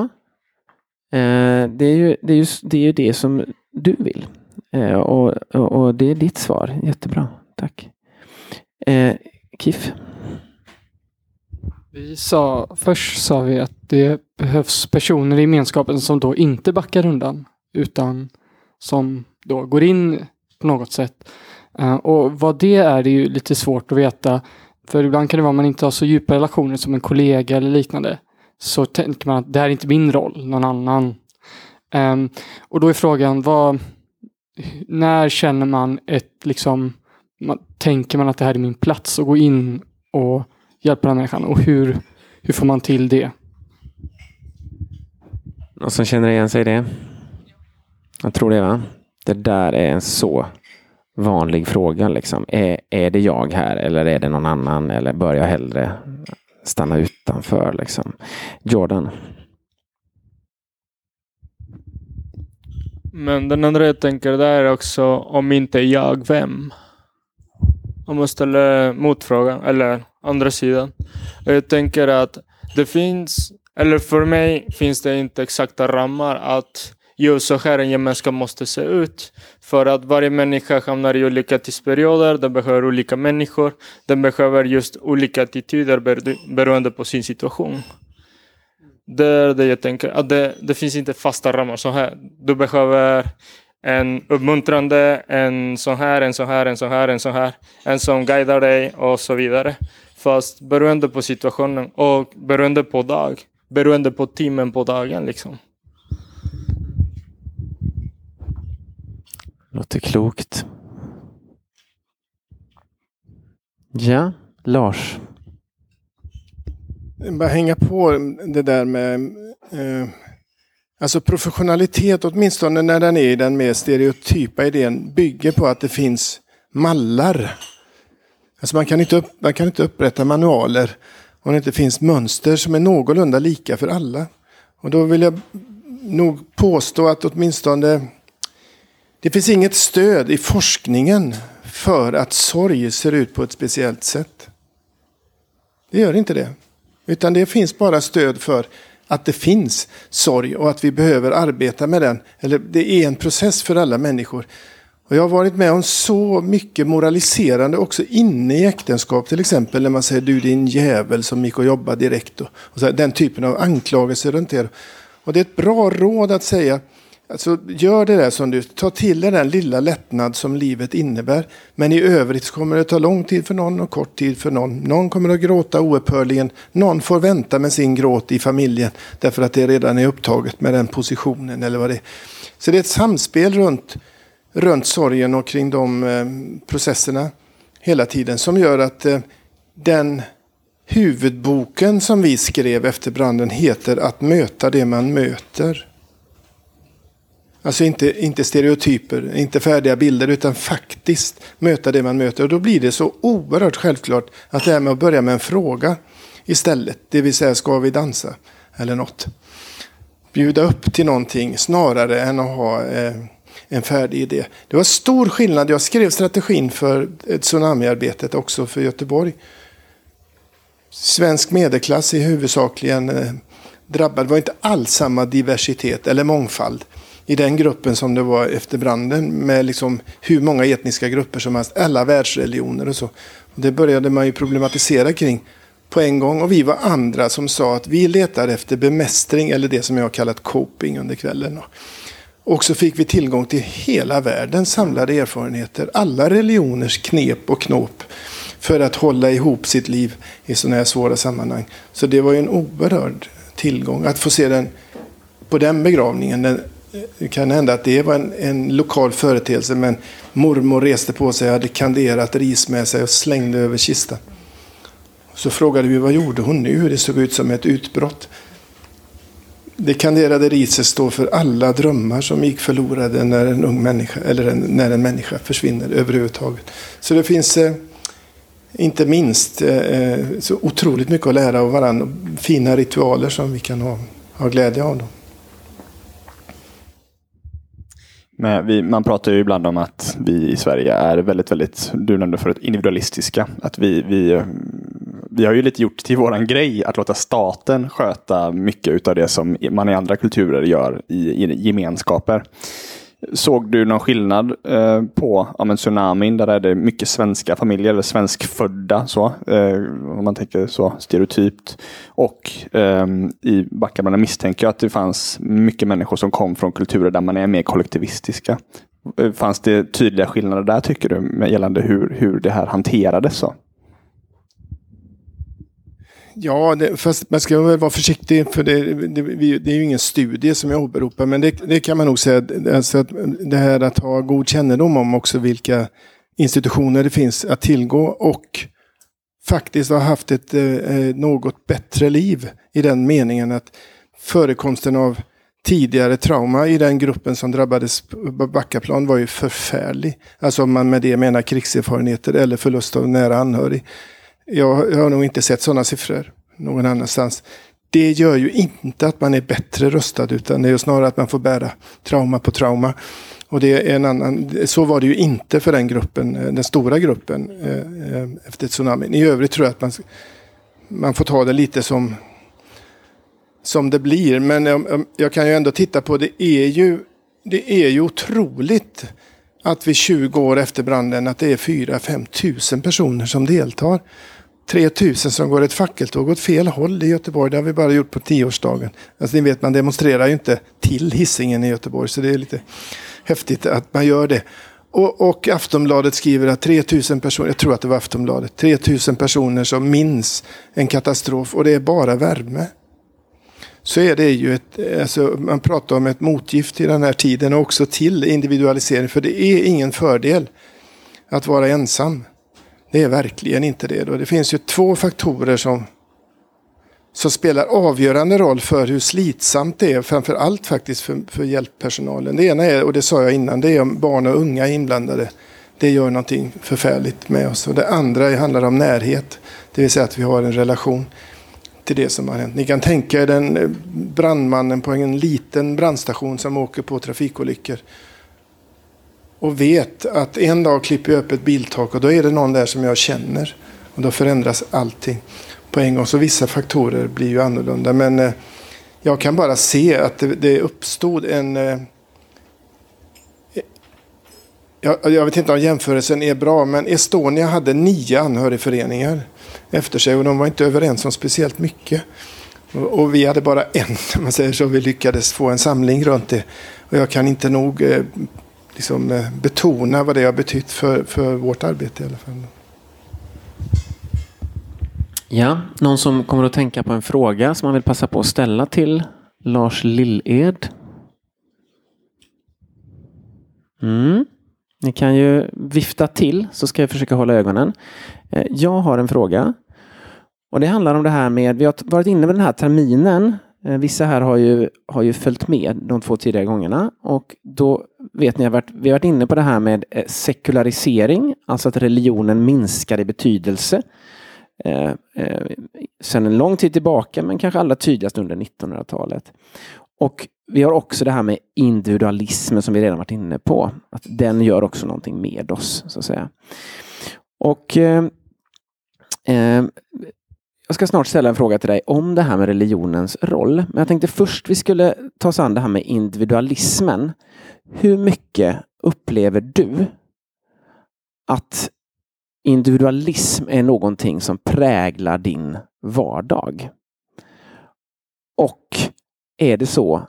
Eh, det, är ju, det, är just, det är ju det som du vill. Eh, och, och, och, det är ditt svar. Jättebra. Tack. Kif? Vi sa, först sa vi att det behövs personer i gemenskapen som då inte backar undan utan som då går in på något sätt. Eh, och vad det är, det är ju lite svårt att veta. För ibland kan det vara att man inte har så djupa relationer som en kollega eller liknande. Så tänker man att det här är inte min roll, någon annan. Ehm, och då är frågan, vad, när känner man ett, liksom, man, tänker man att det här är min plats att gå in och hjälpa den människan? Och hur, hur får man till det? Någon som känner igen sig i det? Jag tror det va? Det där är en så vanlig fråga. Liksom. Är, är det jag här eller är det någon annan? Eller bör jag hellre stanna utanför? Liksom? Jordan? Men den andra jag tänker där är också, om inte jag, vem? Om man ställer motfrågan, eller andra sidan. Jag tänker att det finns, eller för mig finns det inte exakta ramar att just så här en gemenskap måste se ut. För att varje människa hamnar i olika tidsperioder, den behöver olika människor, den behöver just olika attityder beroende på sin situation. Det är det jag tänker, att det, det finns inte fasta ramar så här. Du behöver en uppmuntrande, en sån här, en sån här, en sån här, en sån här, en som guidar dig och så vidare. Fast beroende på situationen och beroende på dag, beroende på timmen på dagen liksom. Låter klokt. Ja, Lars. Bara hänga på det där med eh, alltså professionalitet, åtminstone när den är i den mer stereotypa idén, bygger på att det finns mallar. Alltså man, kan inte upp, man kan inte upprätta manualer om det inte finns mönster som är någorlunda lika för alla. Och då vill jag nog påstå att åtminstone det finns inget stöd i forskningen för att sorg ser ut på ett speciellt sätt. Det gör inte det. Utan det finns bara stöd för att det finns sorg och att vi behöver arbeta med den. Eller det är en process för alla människor. Och jag har varit med om så mycket moraliserande också inne i äktenskap. Till exempel när man säger du din jävel som gick och jobbade direkt. Och, och så, den typen av anklagelser runt det. Och det är ett bra råd att säga Alltså, gör det där som du, ta till dig den lilla lättnad som livet innebär. Men i övrigt kommer det ta lång tid för någon och kort tid för någon. Någon kommer att gråta oupphörligen. Någon får vänta med sin gråt i familjen därför att det redan är upptaget med den positionen eller vad det är. Så det är ett samspel runt, runt sorgen och kring de eh, processerna hela tiden som gör att eh, den huvudboken som vi skrev efter branden heter Att möta det man möter. Alltså inte, inte stereotyper, inte färdiga bilder, utan faktiskt möta det man möter. Och då blir det så oerhört självklart att det här med att börja med en fråga istället. Det vill säga, ska vi dansa? Eller något. Bjuda upp till någonting snarare än att ha eh, en färdig idé. Det var stor skillnad. Jag skrev strategin för tsunamiarbetet också för Göteborg. Svensk medelklass är huvudsakligen eh, drabbad. Det var inte alls samma diversitet eller mångfald i den gruppen som det var efter branden med liksom hur många etniska grupper som helst, alla världsreligioner och så. Det började man ju problematisera kring på en gång och vi var andra som sa att vi letar efter bemästring eller det som jag har kallat coping under kvällen. Och så fick vi tillgång till hela världens samlade erfarenheter, alla religioners knep och knåp för att hålla ihop sitt liv i sådana här svåra sammanhang. Så det var ju en oerhörd tillgång att få se den på den begravningen, den det kan hända att det var en, en, lokal företeelse men mormor reste på sig, hade kanderat ris med sig och slängde över kistan. Så frågade vi vad gjorde hon nu? Det såg ut som ett utbrott. Det kanderade riset står för alla drömmar som gick förlorade när en ung människa eller en, när en människa försvinner överhuvudtaget. Så det finns eh, inte minst eh, eh, så otroligt mycket att lära av varandra. Fina ritualer som vi kan ha, ha glädje av. Då. Men vi, man pratar ju ibland om att vi i Sverige är väldigt, väldigt, du nämnde förut, individualistiska. Att vi, vi, eh, vi har ju lite gjort till våran grej att låta staten sköta mycket av det som man i andra kulturer gör i, i gemenskaper. Såg du någon skillnad eh, på ja, men tsunamin? Där är det mycket svenska familjer, eller svenskfödda så, eh, om man tänker så stereotypt. Och eh, i Backabranden misstänker jag att det fanns mycket människor som kom från kulturer där man är mer kollektivistiska. Eh, fanns det tydliga skillnader där tycker du med gällande hur, hur det här hanterades? Så? Ja, det, fast man ska väl vara försiktig för det, det, det är ju ingen studie som jag åberopar. Men det, det kan man nog säga, alltså att det här att ha god kännedom om också vilka institutioner det finns att tillgå och faktiskt ha haft ett eh, eh något bättre liv i den meningen att förekomsten av tidigare trauma i den gruppen som drabbades på Backaplan var ju förfärlig. Alltså om man med det menar krigserfarenheter eller förlust av nära anhörig. Jag, jag har nog inte sett sådana siffror någon annanstans. Det gör ju inte att man är bättre rustad utan det är ju snarare att man får bära trauma på trauma. Och det är en annan, så var det ju inte för den gruppen, eh, den stora gruppen eh, eh, efter tsunamin. I övrigt tror jag att man, man får ta det lite som, som det blir. Men jag, jag kan ju ändå titta på det är ju, det är ju otroligt att vi 20 år efter branden att det är 4-5 tusen personer som deltar. 3 som går ett fackeltåg åt fel håll i Göteborg. Det har vi bara gjort på tioårsdagen. Alltså, ni vet, man demonstrerar ju inte till hissingen i Göteborg. Så det är lite häftigt att man gör det. Och, och Aftonbladet skriver att 3000 personer, jag tror att det var Aftonbladet, 3000 personer som minns en katastrof och det är bara värme. Så är det ju ett, alltså man pratar om ett motgift i den här tiden och också till individualisering. För det är ingen fördel att vara ensam. Det är verkligen inte det. Då. Det finns ju två faktorer som, som spelar avgörande roll för hur slitsamt det är. Framför allt faktiskt för, för hjälppersonalen. Det ena är, och det sa jag innan, det är om barn och unga är inblandade. Det gör någonting förfärligt med oss. Och det andra handlar om närhet. Det vill säga att vi har en relation till det som har hänt. Ni kan tänka er den eh, brandmannen på en liten brandstation som åker på trafikolyckor. Och vet att en dag klipper jag upp ett biltak och då är det någon där som jag känner. Och då förändras allting på en gång. Så vissa faktorer blir ju annorlunda. Men eh, jag kan bara se att det, det uppstod en... Eh, jag, jag vet inte om jämförelsen är bra, men Estonia hade nio anhörigföreningar efter sig och de var inte överens om speciellt mycket. Och, och vi hade bara en, om man säger så. Vi lyckades få en samling runt det. Och jag kan inte nog eh, liksom, eh, betona vad det har betytt för, för vårt arbete i alla fall. Ja, någon som kommer att tänka på en fråga som man vill passa på att ställa till Lars Lilled? Mm. Ni kan ju vifta till så ska jag försöka hålla ögonen. Eh, jag har en fråga. Och det handlar om det här med, vi har varit inne med den här terminen. Eh, vissa här har ju, har ju följt med de två tidigare gångerna. Och då vet ni, varit, vi har varit inne på det här med eh, sekularisering, alltså att religionen minskar i betydelse eh, eh, sen en lång tid tillbaka, men kanske allra tydligast under 1900-talet. Och vi har också det här med individualismen som vi redan varit inne på. Att den gör också någonting med oss, så att säga. Och eh, eh, jag ska snart ställa en fråga till dig om det här med religionens roll. Men jag tänkte först vi skulle ta oss an det här med individualismen. Hur mycket upplever du att individualism är någonting som präglar din vardag? Och är det så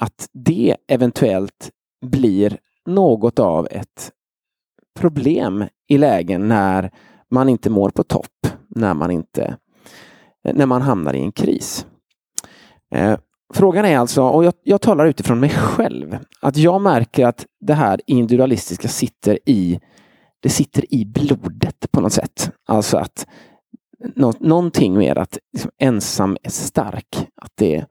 att det eventuellt blir något av ett problem i lägen när man inte mår på topp, när man inte när man hamnar i en kris. Eh, Frågan är alltså, och jag, jag talar utifrån mig själv, att jag märker att det här individualistiska sitter i det sitter i blodet på något sätt. Alltså att nå, någonting med att liksom, ensam är stark. Att det,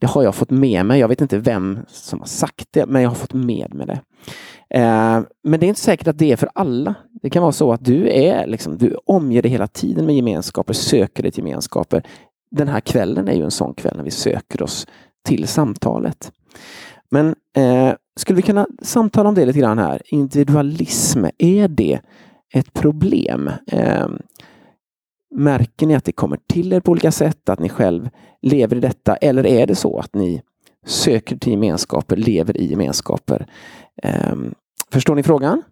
det har jag fått med mig. Jag vet inte vem som har sagt det, men jag har fått med mig det. Eh, men det är inte säkert att det är för alla. Det kan vara så att du är liksom, du omger dig hela tiden med gemenskaper, söker dig till gemenskaper. Den här kvällen är ju en sån kväll när vi söker oss till samtalet. Men eh, skulle vi kunna samtala om det lite grann här? Individualism, är det ett problem? Eh, märker ni att det kommer till er på olika sätt, att ni själv lever i detta? Eller är det så att ni söker till gemenskaper, lever i gemenskaper. Eh, förstår ni frågan?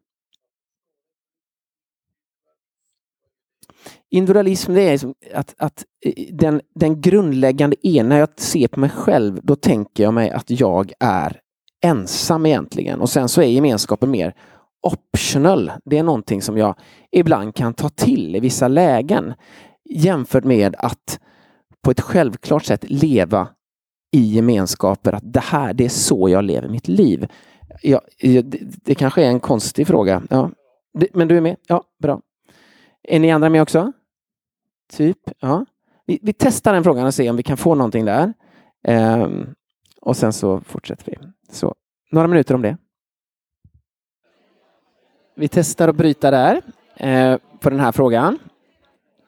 Individualism det är liksom att, att eh, den, den grundläggande är när jag ser på mig själv, då tänker jag mig att jag är ensam egentligen. Och sen så är gemenskapen mer optional. Det är någonting som jag ibland kan ta till i vissa lägen jämfört med att på ett självklart sätt leva i gemenskaper. Att det här, det är så jag lever mitt liv. Ja, det, det kanske är en konstig fråga. Ja. Men du är med? Ja, bra. Är ni andra med också? Typ, ja. Vi, vi testar den frågan och ser om vi kan få någonting där. Um, och sen så fortsätter vi. Så, några minuter om det. Vi testar att bryta där eh, på den här frågan.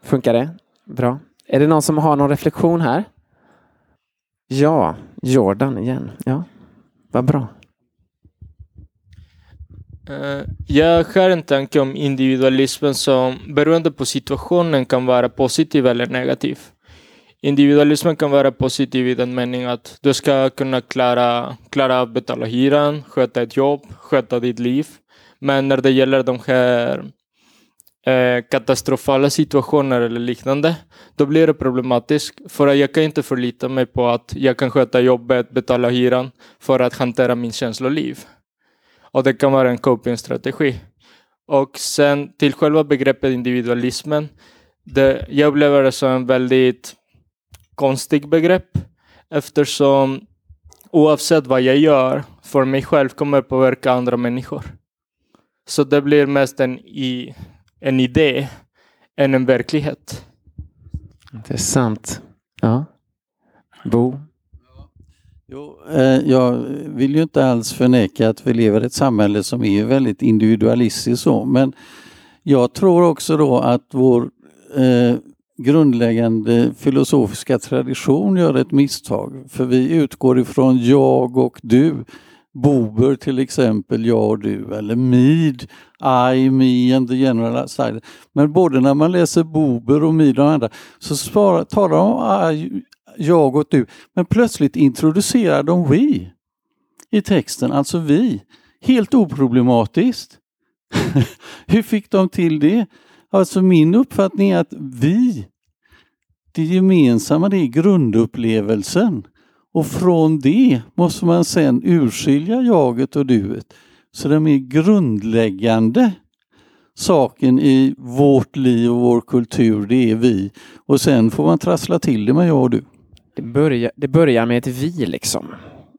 Funkar det? Bra. Är det någon som har någon reflektion här? Ja, Jordan igen. Ja, vad bra. Eh, jag har en tanke om individualismen som beroende på situationen kan vara positiv eller negativ. Individualismen kan vara positiv i den meningen att du ska kunna klara, klara att betala hyran, sköta ett jobb, sköta ditt liv. Men när det gäller de här eh, katastrofala situationer eller liknande, då blir det problematiskt. För jag kan inte förlita mig på att jag kan sköta jobbet, betala hyran för att hantera min känsloliv. Och det kan vara en copingstrategi. Och sen till själva begreppet individualismen. Det, jag upplever det som en väldigt konstig begrepp eftersom oavsett vad jag gör för mig själv kommer påverka andra människor. Så det blir mest en, i, en idé än en verklighet. Intressant. Ja. Bo? Jo, eh, jag vill ju inte alls förneka att vi lever i ett samhälle som är väldigt individualistiskt så, men jag tror också då att vår eh, grundläggande filosofiska tradition gör ett misstag. För vi utgår ifrån jag och du. Bober till exempel, jag och du, eller Mead, I, me and the general side. Men både när man läser Bober och Mead och andra så talar de om I, jag och du. Men plötsligt introducerar de vi i texten, alltså vi. Helt oproblematiskt. Hur fick de till det? Alltså min uppfattning är att vi, det gemensamma, det är grundupplevelsen. Och från det måste man sen urskilja jaget och duet. Så den mer grundläggande saken i vårt liv och vår kultur, det är vi. Och sen får man trassla till det med jag och du. Det börjar, det börjar med ett vi liksom.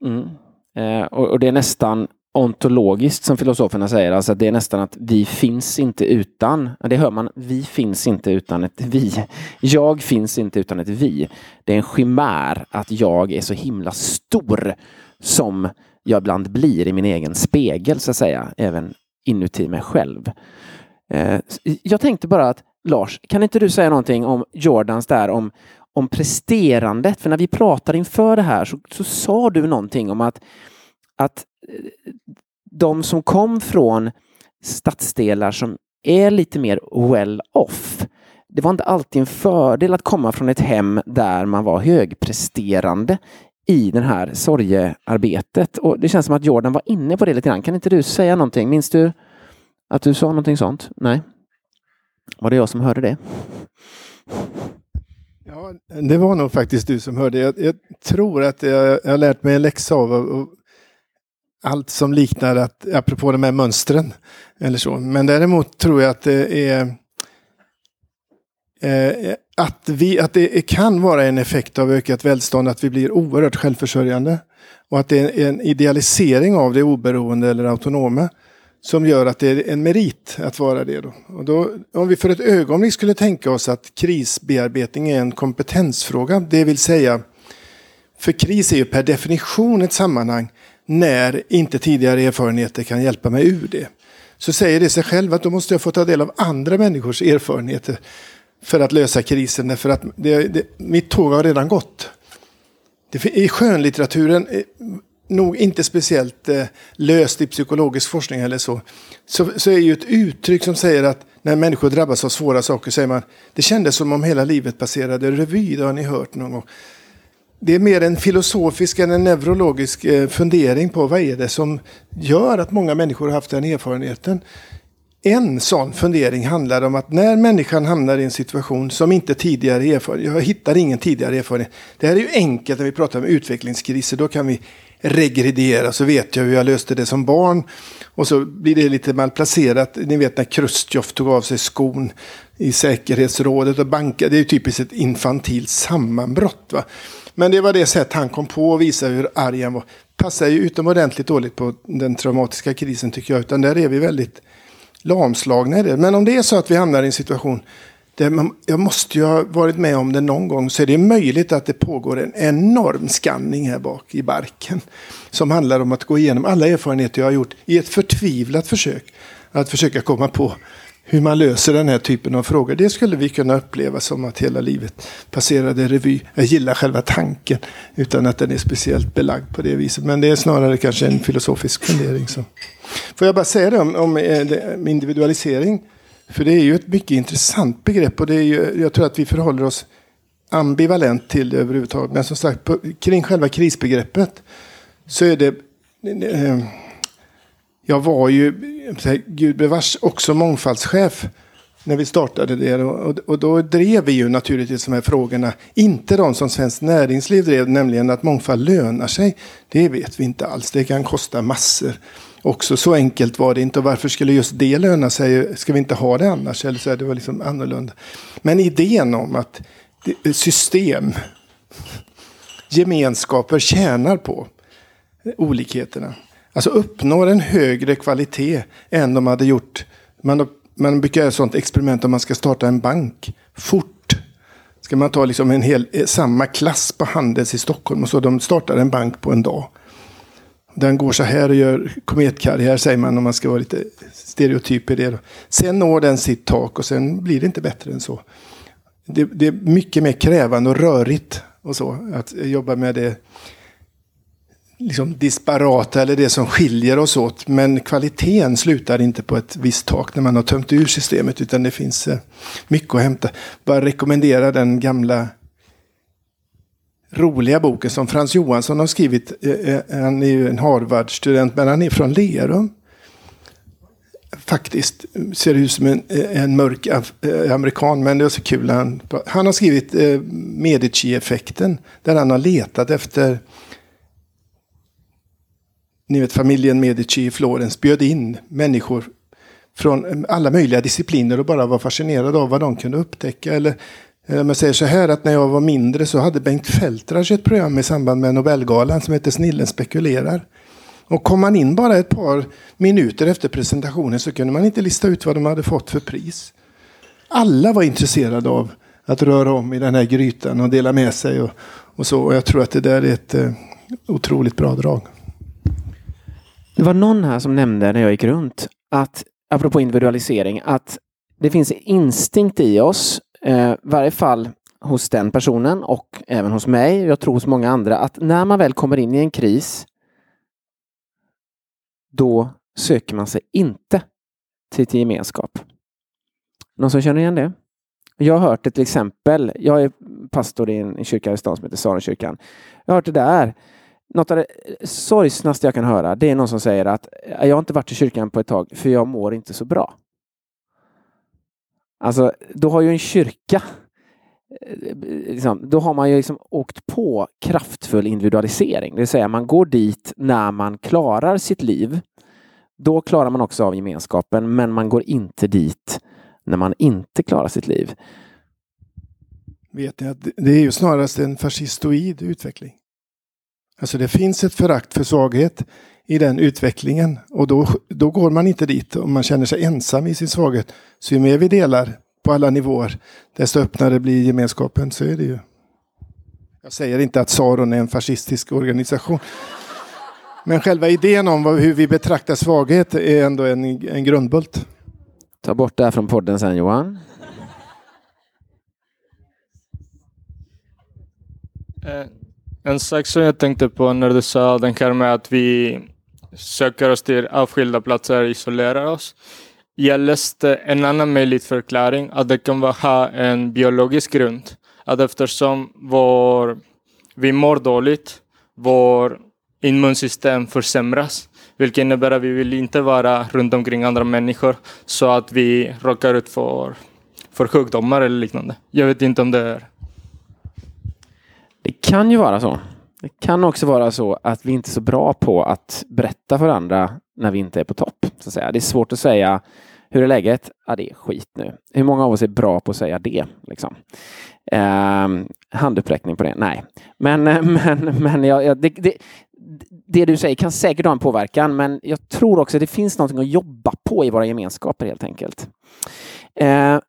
Mm. Eh, och, och, det är nästan ontologiskt som filosoferna säger, alltså det är nästan att vi finns inte utan, det hör man, vi finns inte utan ett vi. Jag finns inte utan ett vi. Det är en chimär att jag är så himla stor som jag ibland blir i min egen spegel så att säga, även inuti mig själv. Eh, jag tänkte bara att Lars, kan inte du säga någonting om Jordans där om, om presterandet? För när vi pratade inför det här så, så sa du någonting om att, att eh, de som kom från stadsdelar som är lite mer well off. Det var inte alltid en fördel att komma från ett hem där man var högpresterande i det här sorgearbetet. Och det känns som att Jordan var inne på det lite grann. Kan inte du säga någonting? Minns du att du sa någonting sånt? Nej? Var det jag som hörde det? Ja, det var nog faktiskt du som hörde. Jag, jag tror att jag, jag har lärt mig en läxa av och, allt som liknar att, apropå de här mönstren. Eller så. Men däremot tror jag att det är eh, att, vi, att det kan vara en effekt av ökat välstånd att vi blir oerhört självförsörjande. Och att det är en idealisering av det oberoende eller autonoma som gör att det är en merit att vara det. Då. Och då, om vi för ett ögonblick skulle tänka oss att krisbearbetning är en kompetensfråga, det vill säga, för kris är ju per definition ett sammanhang när inte tidigare erfarenheter kan hjälpa mig ur det. Så säger det sig själv att då måste jag få ta del av andra människors erfarenheter för att lösa krisen. Därför att det, det, mitt tåg har redan gått. Det, I skönlitteraturen, eh, nog inte speciellt eh, löst i psykologisk forskning eller så, så, så är ju ett uttryck som säger att när människor drabbas av svåra saker säger man det kändes som om hela livet passerade revy, det har ni hört någon gång. det är mer en filosofisk än en neurologisk eh, fundering på vad är det som gör att många människor har haft den erfarenheten. En sån fundering handlar om att när människan hamnar i en situation som inte tidigare erfarenhet, jag hittar ingen tidigare erfarenhet. Det här är ju enkelt när vi pratar om utvecklingskriser, då kan vi regredera, så vet jag hur jag löste det som barn. Och så blir det lite malplacerat. Ni vet när Chrustjov tog av sig skon i säkerhetsrådet och bankade. Det är ju typiskt ett infantilt sammanbrott. Va? Men det var det sätt han kom på och visade hur arg han var. Passar ju utomordentligt dåligt på den traumatiska krisen tycker jag. Utan där är vi väldigt lamslagna i det. Men om det är så att vi hamnar i en situation där man, jag måste ju ha varit med om det någon gång så är det möjligt att det pågår en enorm skanning här bak i barken. Som handlar om att gå igenom alla erfarenheter jag har gjort i ett förtvivlat försök att försöka komma på hur man löser den här typen av frågor. Det skulle vi kunna uppleva som att hela livet passerade revy. Jag gillar själva tanken utan att den är speciellt belagd på det viset. Men det är snarare kanske en filosofisk fundering. Så. Får jag bara säga det om, eh, om individualisering. För det är ju ett mycket intressant begrepp och det är ju, jag tror att vi förhåller oss ambivalent till det överhuvudtaget. Men som sagt, på, kring själva krisbegreppet så är det... Eh, jag var ju, gud bevars, också mångfaldschef när vi startade det. Och, och då drev vi ju naturligtvis de här frågorna. Inte de som Svenskt Näringsliv drev, nämligen att mångfald lönar sig. Det vet vi inte alls. Det kan kosta massor. Också så enkelt var det inte. Och varför skulle just det löna sig? Ska vi inte ha det annars? Eller så är det var liksom annorlunda. Men idén om att system, gemenskaper tjänar på olikheterna. Alltså uppnår en högre kvalitet än de hade gjort. Man, man brukar göra ett sånt experiment om man ska starta en bank fort. Ska man ta liksom en hel, eh, samma klass på Handels i Stockholm och så de startar en bank på en dag. Den går så här och gör kometkarriär säger man om man ska vara lite stereotyp i det. Sen når den sitt tak och sen blir det inte bättre än så. Det, det är mycket mer krävande och rörigt och så att jobba med det liksom disparata eller det som skiljer oss åt. Men kvaliteten slutar inte på ett visst tak när man har tömt ur systemet. Utan det finns eh, mycket att hämta. Bara rekommendera den gamla roliga boken som Frans Johansson har skrivit. Eh, eh han är ju en Harvard-student men han är från Lerum. Faktiskt eh, ser ut som en, eh, en mörk amerikan men det är så kul. Han, han har skrivit Medici-effekten där han har letat efter ni vet familjen Medici i Florens bjöd in människor från eh, alla möjliga discipliner och bara var fascinerade av vad de kunde upptäcka. Eller eh, om jag säger så här att när jag var mindre så hade Bengt Feldreich ett program i samband med Nobelgalan som heter Snillen spekulerar. Och kom man in bara ett par minuter efter presentationen så kunde man inte lista ut vad de hade fått för pris. Alla var intresserade av att röra om i den här grytan och dela med sig. Och, och så. Och jag tror att det där är ett eh, otroligt bra drag. Det var någon här som nämnde när jag gick runt att, apropå individualisering, att det finns instinkt i oss, eh, i varje fall hos den personen och även hos mig, jag tror hos många andra, att när man väl kommer in i en kris, då söker man sig inte till, till gemenskap. Någon som känner igen det? Jag har hört det till exempel, jag är pastor i en kyrka i stan som heter Sarenkyrkan. Jag har hört det där något av det sorgsnaste jag kan höra, det är någon som säger att jag har inte varit i kyrkan på ett tag för jag mår inte så bra. Alltså, då har ju en kyrka eh, liksom, då har man ju liksom åkt på kraftfull individualisering. Det vill säga man går dit när man klarar sitt liv. Då klarar man också av gemenskapen, men man går inte dit när man inte klarar sitt liv. Vet ni att det är ju snarast en fascistoid utveckling. Alltså det finns ett förakt för svaghet i den utvecklingen. Och då, då går man inte dit om man känner sig ensam i sin svaghet. Så ju mer vi delar på alla nivåer, desto öppnare blir gemenskapen. Så är det ju. Jag säger inte att Saron är en fascistisk organisation. Men själva idén om hur vi betraktar svaghet är ändå en, en grundbult. Ta bort det här från podden sen Johan. Eh, en sak som jag tänkte på när du sa den här med att vi söker oss till avskilda platser och isolerar oss. Jag läste en annan möjlig förklaring att det kan ha en biologisk grund. Att eftersom vår vi mår dåligt. Vår immunsystem försämras. Vilket innebär att vi vill inte vara runt omkring andra människor så att vi råkar ut för, för sjukdomar eller liknande. Jag vet inte om det är det kan ju vara så. Det kan också vara så att vi inte är så bra på att berätta för andra när vi inte är på topp. Så att säga. Det är svårt att säga hur är läget? Ja, det är skit nu. Hur många av oss är bra på att säga det? Liksom? Eh, handuppräckning på det? Nej. Men, eh, men, men ja, det, det, det du säger kan säkert ha en påverkan, men jag tror också att det finns någonting att jobba på i våra gemenskaper helt enkelt. Eh,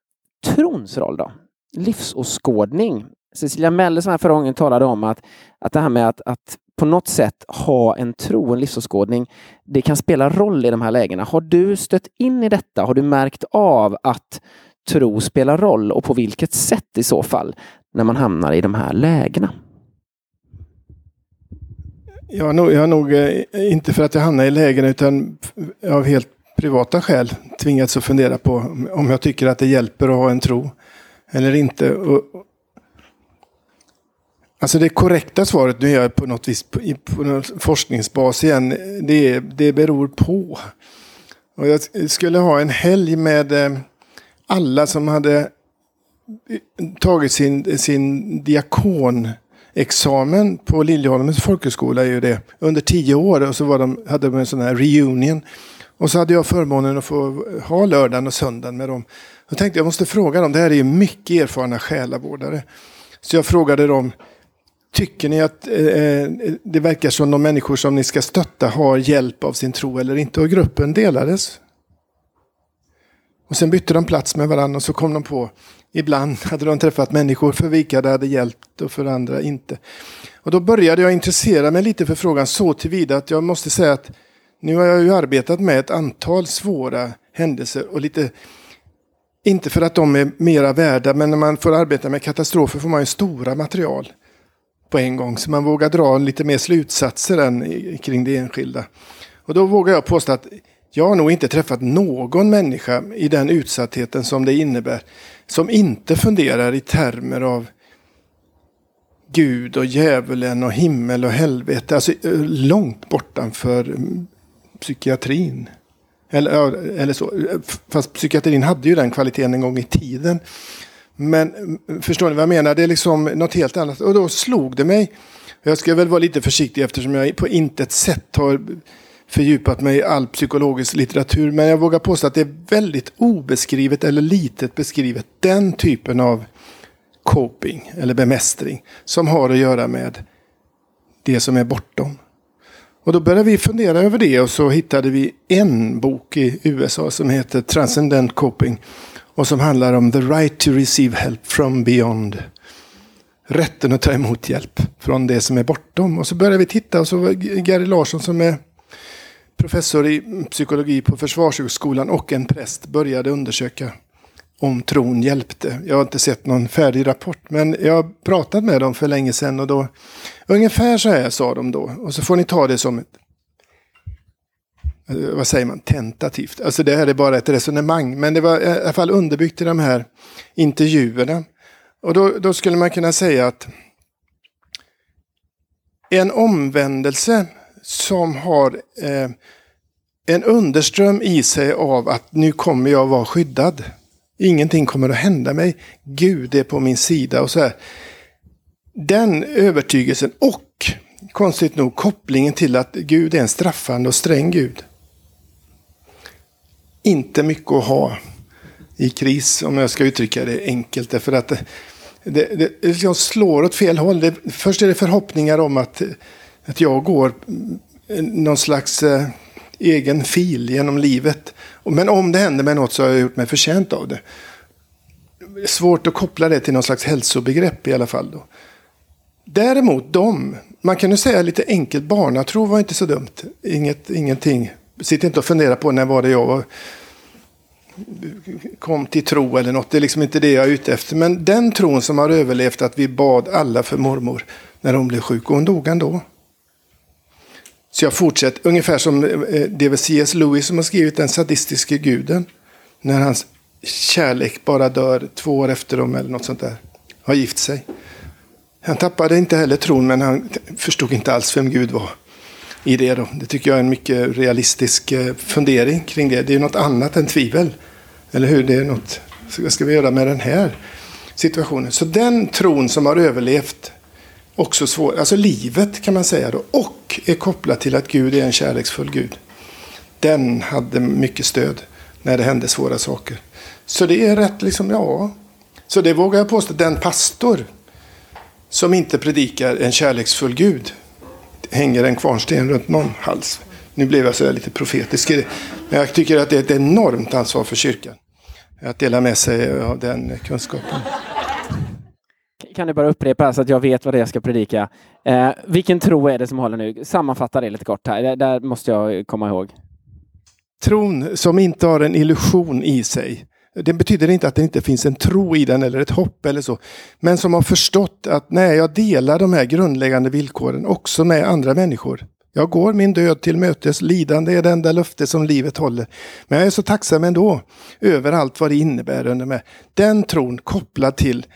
trons roll då? Livsåskådning. Cecilia Melle som här förra gången talade om att, att det här med att, att på något sätt ha en tro, en livsåskådning, det kan spela roll i de här lägena. Har du stött in i detta? Har du märkt av att tro spelar roll och på vilket sätt i så fall när man hamnar i de här lägena? Jag har nog, jag har nog eh, inte för att jag hamnar i lägen utan av helt privata skäl tvingats att fundera på om jag tycker att det hjälper att ha en tro eller inte. Och, alltså det korrekta svaret, nu är jag på något vis på, på någon forskningsbas igen, det, det beror på. Och jag skulle ha en helg med eh, alla som hade eh, tagit sin, sin diakonexamen på Liljeholmens folkhögskola är ju det. Under tio år och så var de, hade de en sån här reunion. Och så hade jag förmånen att få ha lördagen och söndagen med dem. Jag tänkte jag måste fråga dem, det här är ju mycket erfarna själavårdare. Så jag frågade dem, tycker ni att eh, eh, det verkar som de människor som ni ska stötta har hjälp av sin tro eller inte? Och gruppen delades. Och sen bytte de plats med varandra och så kom de på, Ibland hade de träffat människor för vilka det hade hjälpt och för andra inte. Och då började jag intressera mig lite för frågan så tillvida att jag måste säga att nu har jag ju arbetat med ett antal svåra händelser och lite inte för att de är mera värda, men när man får arbeta med katastrofer får man ju stora material på en gång. Så man vågar dra lite mer slutsatser än kring det enskilda. Och då vågar jag påstå att jag har nog inte träffat någon människa i den utsattheten som det innebär som inte funderar i termer av Gud och djävulen och himmel och helvete. Alltså eh, långt bortanför mm, psykiatrin. Eller, eller så. Fast psykiatrin hade ju den kvaliteten en gång i tiden. Men mm, förstår ni vad jag menar? Det är liksom något helt annat. Och då slog det mig. Jag ska väl vara lite försiktig eftersom jag på intet sätt har fördjupat mig i all psykologisk litteratur. Men jag vågar påstå att det är väldigt obeskrivet eller litet beskrivet. Den typen av coping eller bemästring som har att göra med det som är bortom. Och då började vi fundera över det och så hittade vi en bok i USA som heter Transcendent Coping. Och som handlar om the right to receive help from beyond. Rätten att ta emot hjälp från det som är bortom. Och så började vi titta och så var Gary Larsson som är professor i psykologi på Försvarshögskolan och en präst började undersöka om tron hjälpte. Jag har inte sett någon färdig rapport, men jag har pratat med dem för länge sedan och då ungefär så här sa de då. Och så får ni ta det som ett Eh, vad säger man, tentativt. Alltså det här är bara ett resonemang, men det var eh, i alla fall underbyggt i de här intervjuerna. Och då, då skulle man kunna säga att en omvändelse som har eh, en underström i sig av att nu kommer jag vara skyddad. Ingenting kommer att hända mig. Gud är på min sida och så här. Den övertygelsen och konstigt nog kopplingen till att Gud är en straffande och sträng Gud. Inte mycket att ha i kris om jag ska uttrycka det enkelt. Därför att det, det, det, liksom slår åt fel håll. Det, först är det förhoppningar om att att jag går någon slags eh, egen fil genom livet. Men om det händer mig något så har jag gjort mig förtjänt av det. Svårt att koppla det till någon slags hälsobegrepp i alla fall. Då. Däremot de, man kan ju säga lite enkelt, barnatro var inte så dumt. Inget, ingenting. Sitt inte och fundera på när var det jag var, kom till tro eller något. Det är liksom inte det jag är ute efter. Men den tron som har överlevt att vi bad alla för mormor när hon blev sjuk och hon dog ändå. Så jag fortsätter, ungefär som eh, det är C.S. Lewis som har skrivit Den sadistiske guden. När hans kärlek bara dör två år efter dem eller något sånt där. Har gift sig. Han tappade inte heller tron, men han förstod inte alls vem Gud var i det. Då. Det tycker jag är en mycket realistisk eh, fundering kring det. Det är något annat än tvivel. Eller hur? Det är något, vad ska vi göra med den här situationen? Så den tron som har överlevt också svår, alltså livet kan man säga då, och är kopplat till att Gud är en kärleksfull Gud. Den hade mycket stöd när det hände svåra saker. Så det är rätt, liksom, ja. Så det vågar jag påstå, den pastor som inte predikar en kärleksfull Gud hänger en kvarnsten runt någon hals. Nu blev jag så lite profetisk Men jag tycker att det är ett enormt ansvar för kyrkan. Att dela med sig av den kunskapen. Kan du bara upprepa så att jag vet vad det är jag ska predika? Eh, vilken tro är det som håller nu? Sammanfatta det lite kort här. Det där måste jag komma ihåg. Tron som inte har en illusion i sig. Det betyder inte att det inte finns en tro i den eller ett hopp eller så. Men som har förstått att nej, jag delar de här grundläggande villkoren också med andra människor. Jag går min död till mötes, lidande är det enda löfte som livet håller. Men jag är så tacksam ändå över allt vad det innebär under mig. Den tron kopplad till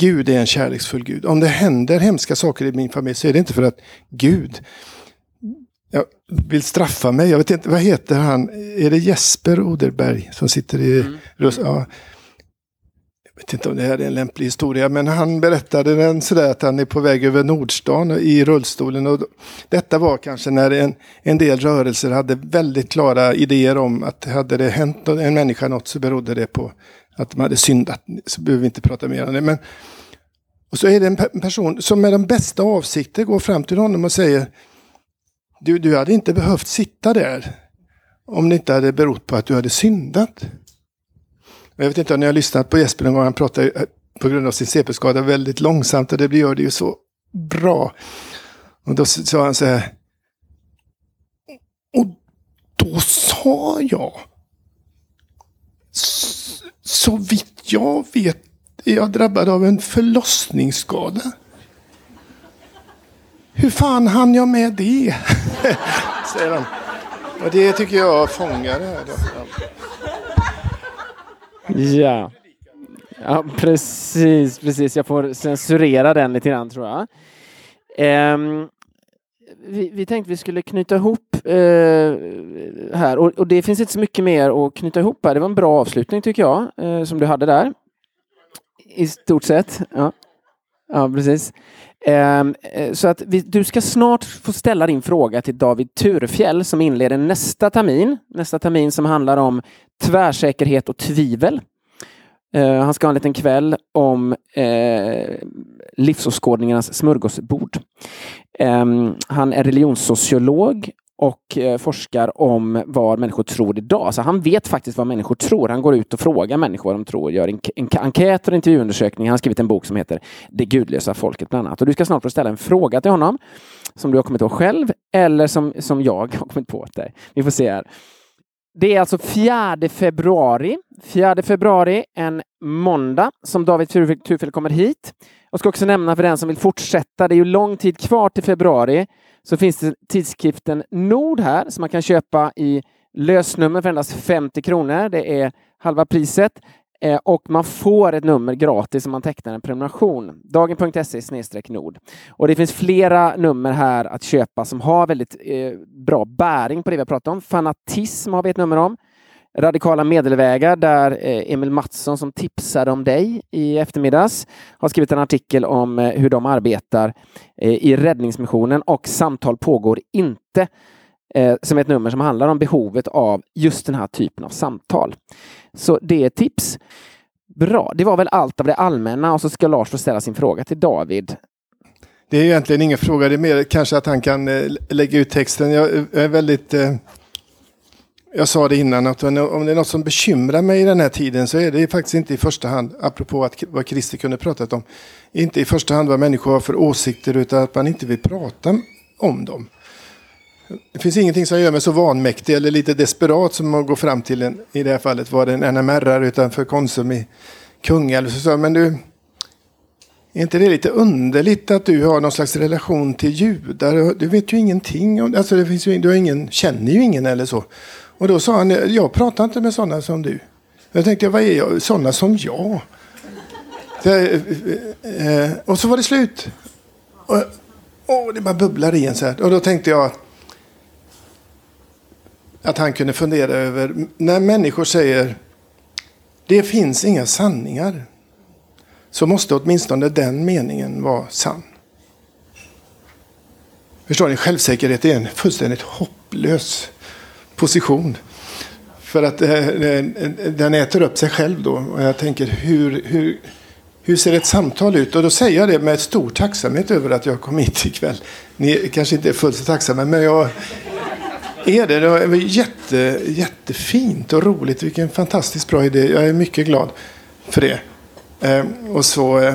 Gud är en kärleksfull Gud. Om det händer hemska saker i min familj så är det inte för att Gud vill straffa mig. Jag vet inte, vad heter han? Är det Jesper Oderberg som sitter i mm. Ja. Jag vet inte om det här är en lämplig historia, men han berättade den sådär att han är på väg över Nordstan i rullstolen. Och detta var kanske när en, en del rörelser hade väldigt klara idéer om att hade det hänt en människa något så berodde det på att de hade syndat. Så behöver vi inte prata mer om det. Men, och så är det en person som med de bästa avsikter går fram till honom och säger du, du hade inte behövt sitta där om det inte hade berott på att du hade syndat. Jag vet inte om ni har lyssnat på Jesper någon gång. Han pratar eh, på grund av sin CP-skada väldigt långsamt och det gör det ju så bra. Och då sa han så här. Och då sa jag. Så vitt jag vet är jag drabbad av en förlossningsskada. Hur fan hann jag med det? Säger han. Och det tycker jag fångar det här. Då. Ja. ja, precis, precis. Jag får censurera den lite grann tror jag. Um, vi, vi tänkte vi skulle knyta ihop uh, här och, och, det finns inte så mycket mer att knyta ihop här. Det var en bra avslutning tycker jag uh, som du hade där. I stort sett. Ja, ja precis. Ehm, eh, så att vi, du ska snart få ställa din fråga till David Turefjell som inleder nästa termin. Nästa termin som handlar om tvärsäkerhet och tvivel. Eh, han ska ha en liten kväll om eh, livsåskådningarnas smörgåsbord. Ehm, han är religionssociolog och eh, forskar om vad människor tror idag. Så han vet faktiskt vad människor tror. Han går ut och frågar människor vad de tror, gör en, en enkät och intervjuundersökning. Han har skrivit en bok som heter Det gudlösa folket bland annat. Och du ska snart få ställa en fråga till honom som du har kommit på själv eller som, som jag har kommit på åt dig. Vi får se här. Det är alltså 4 februari. 4 februari, en måndag, som David Tufel kommer hit. Jag ska också nämna för den som vill fortsätta, det är ju lång tid kvar till februari så finns det tidskriften Nord här som man kan köpa i lösnummer för endast 50 kronor. Det är halva priset eh, och man får ett nummer gratis om man tecknar en prenumeration. Dagen.se nord. Och det finns flera nummer här att köpa som har väldigt eh, bra bäring på det vi har pratat om. Fanatism har vi ett nummer om. Radikala medelvägar där eh, Emil Mattsson som tipsade om dig i eftermiddags har skrivit en artikel om eh, hur de arbetar eh, i Räddningsmissionen och Samtal pågår inte som är ett nummer som handlar om behovet av just den här typen av samtal. Så det är ett tips. Bra, det var väl allt av det allmänna och så ska Lars få ställa sin fråga till David. Det är egentligen ingen fråga, det är mer kanske att han kan lägga ut texten. Jag är väldigt jag sa det innan, att om det är något som bekymrar mig i den här tiden så är det faktiskt inte i första hand, apropå att, vad Christer kunde pratat om, inte i första hand vad människor har för åsikter utan att man inte vill prata om dem. Det finns ingenting som gör mig så vanmäktig eller lite desperat som att gå fram till en, i det här fallet var det en NMR utanför Konsum i Kungälv. Så sa men du, är inte det lite underligt att du har någon slags relation till judar? Du vet ju ingenting om alltså det. Finns ju, du har ingen, känner ju ingen eller så. Och då sa han, jag pratar inte med sådana som du. Jag tänkte, vad är jag? Sådana som jag? Det, eh, och så var det slut. Och, och det bara bubblar i en så här. Och då tänkte jag att han kunde fundera över när människor säger det finns inga sanningar så måste åtminstone den meningen vara sann. Förstår ni? Självsäkerhet är en fullständigt hopplös position. För att eh, eh, den äter upp sig själv då. Och jag tänker, hur, hur, hur ser ett samtal ut? Och då säger jag det med stor tacksamhet över att jag kom hit ikväll. Ni kanske inte är fullt så tacksamma, men jag är det. Det var jätte, jättefint och roligt. Vilken fantastiskt bra idé. Jag är mycket glad för det. Eh, och så eh,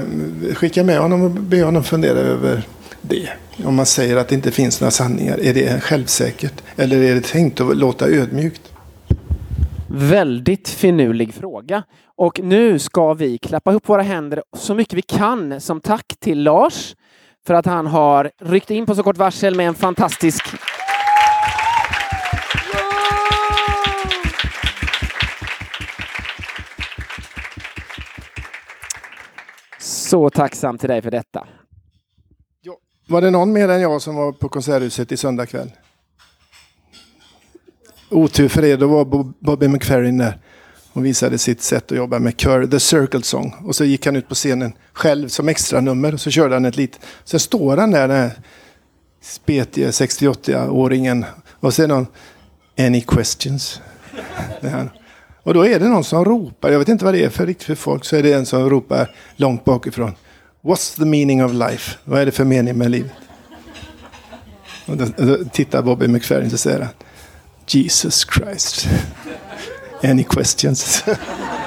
skickar med honom och ber honom fundera över det. Om man säger att det inte finns några sanningar, är det självsäkert? Eller är det tänkt att låta ödmjukt? Väldigt finurlig fråga. Och nu ska vi klappa ihop våra händer så mycket vi kan som tack till Lars för att han har ryckt in på så kort varsel med en fantastisk Så tacksam till dig för detta. Var det någon mer än jag som var på Konserthuset i söndag kväll? Otur för er, då var Bobby McFerrin där och visade sitt sätt att jobba med kör, The Circle Song. Och så gick han ut på scenen själv som extra nummer och så körde han ett litet. Sen står han där, den här spetige 68-åringen och sen någon Any questions? och då är det någon som ropar, jag vet inte vad det är för riktigt för folk, så är det en som ropar långt bakifrån. What's the meaning of life? Vad är det för mening med livet? Och då, då tittar Bobby McFerrin och säger Jesus Christ. Any questions?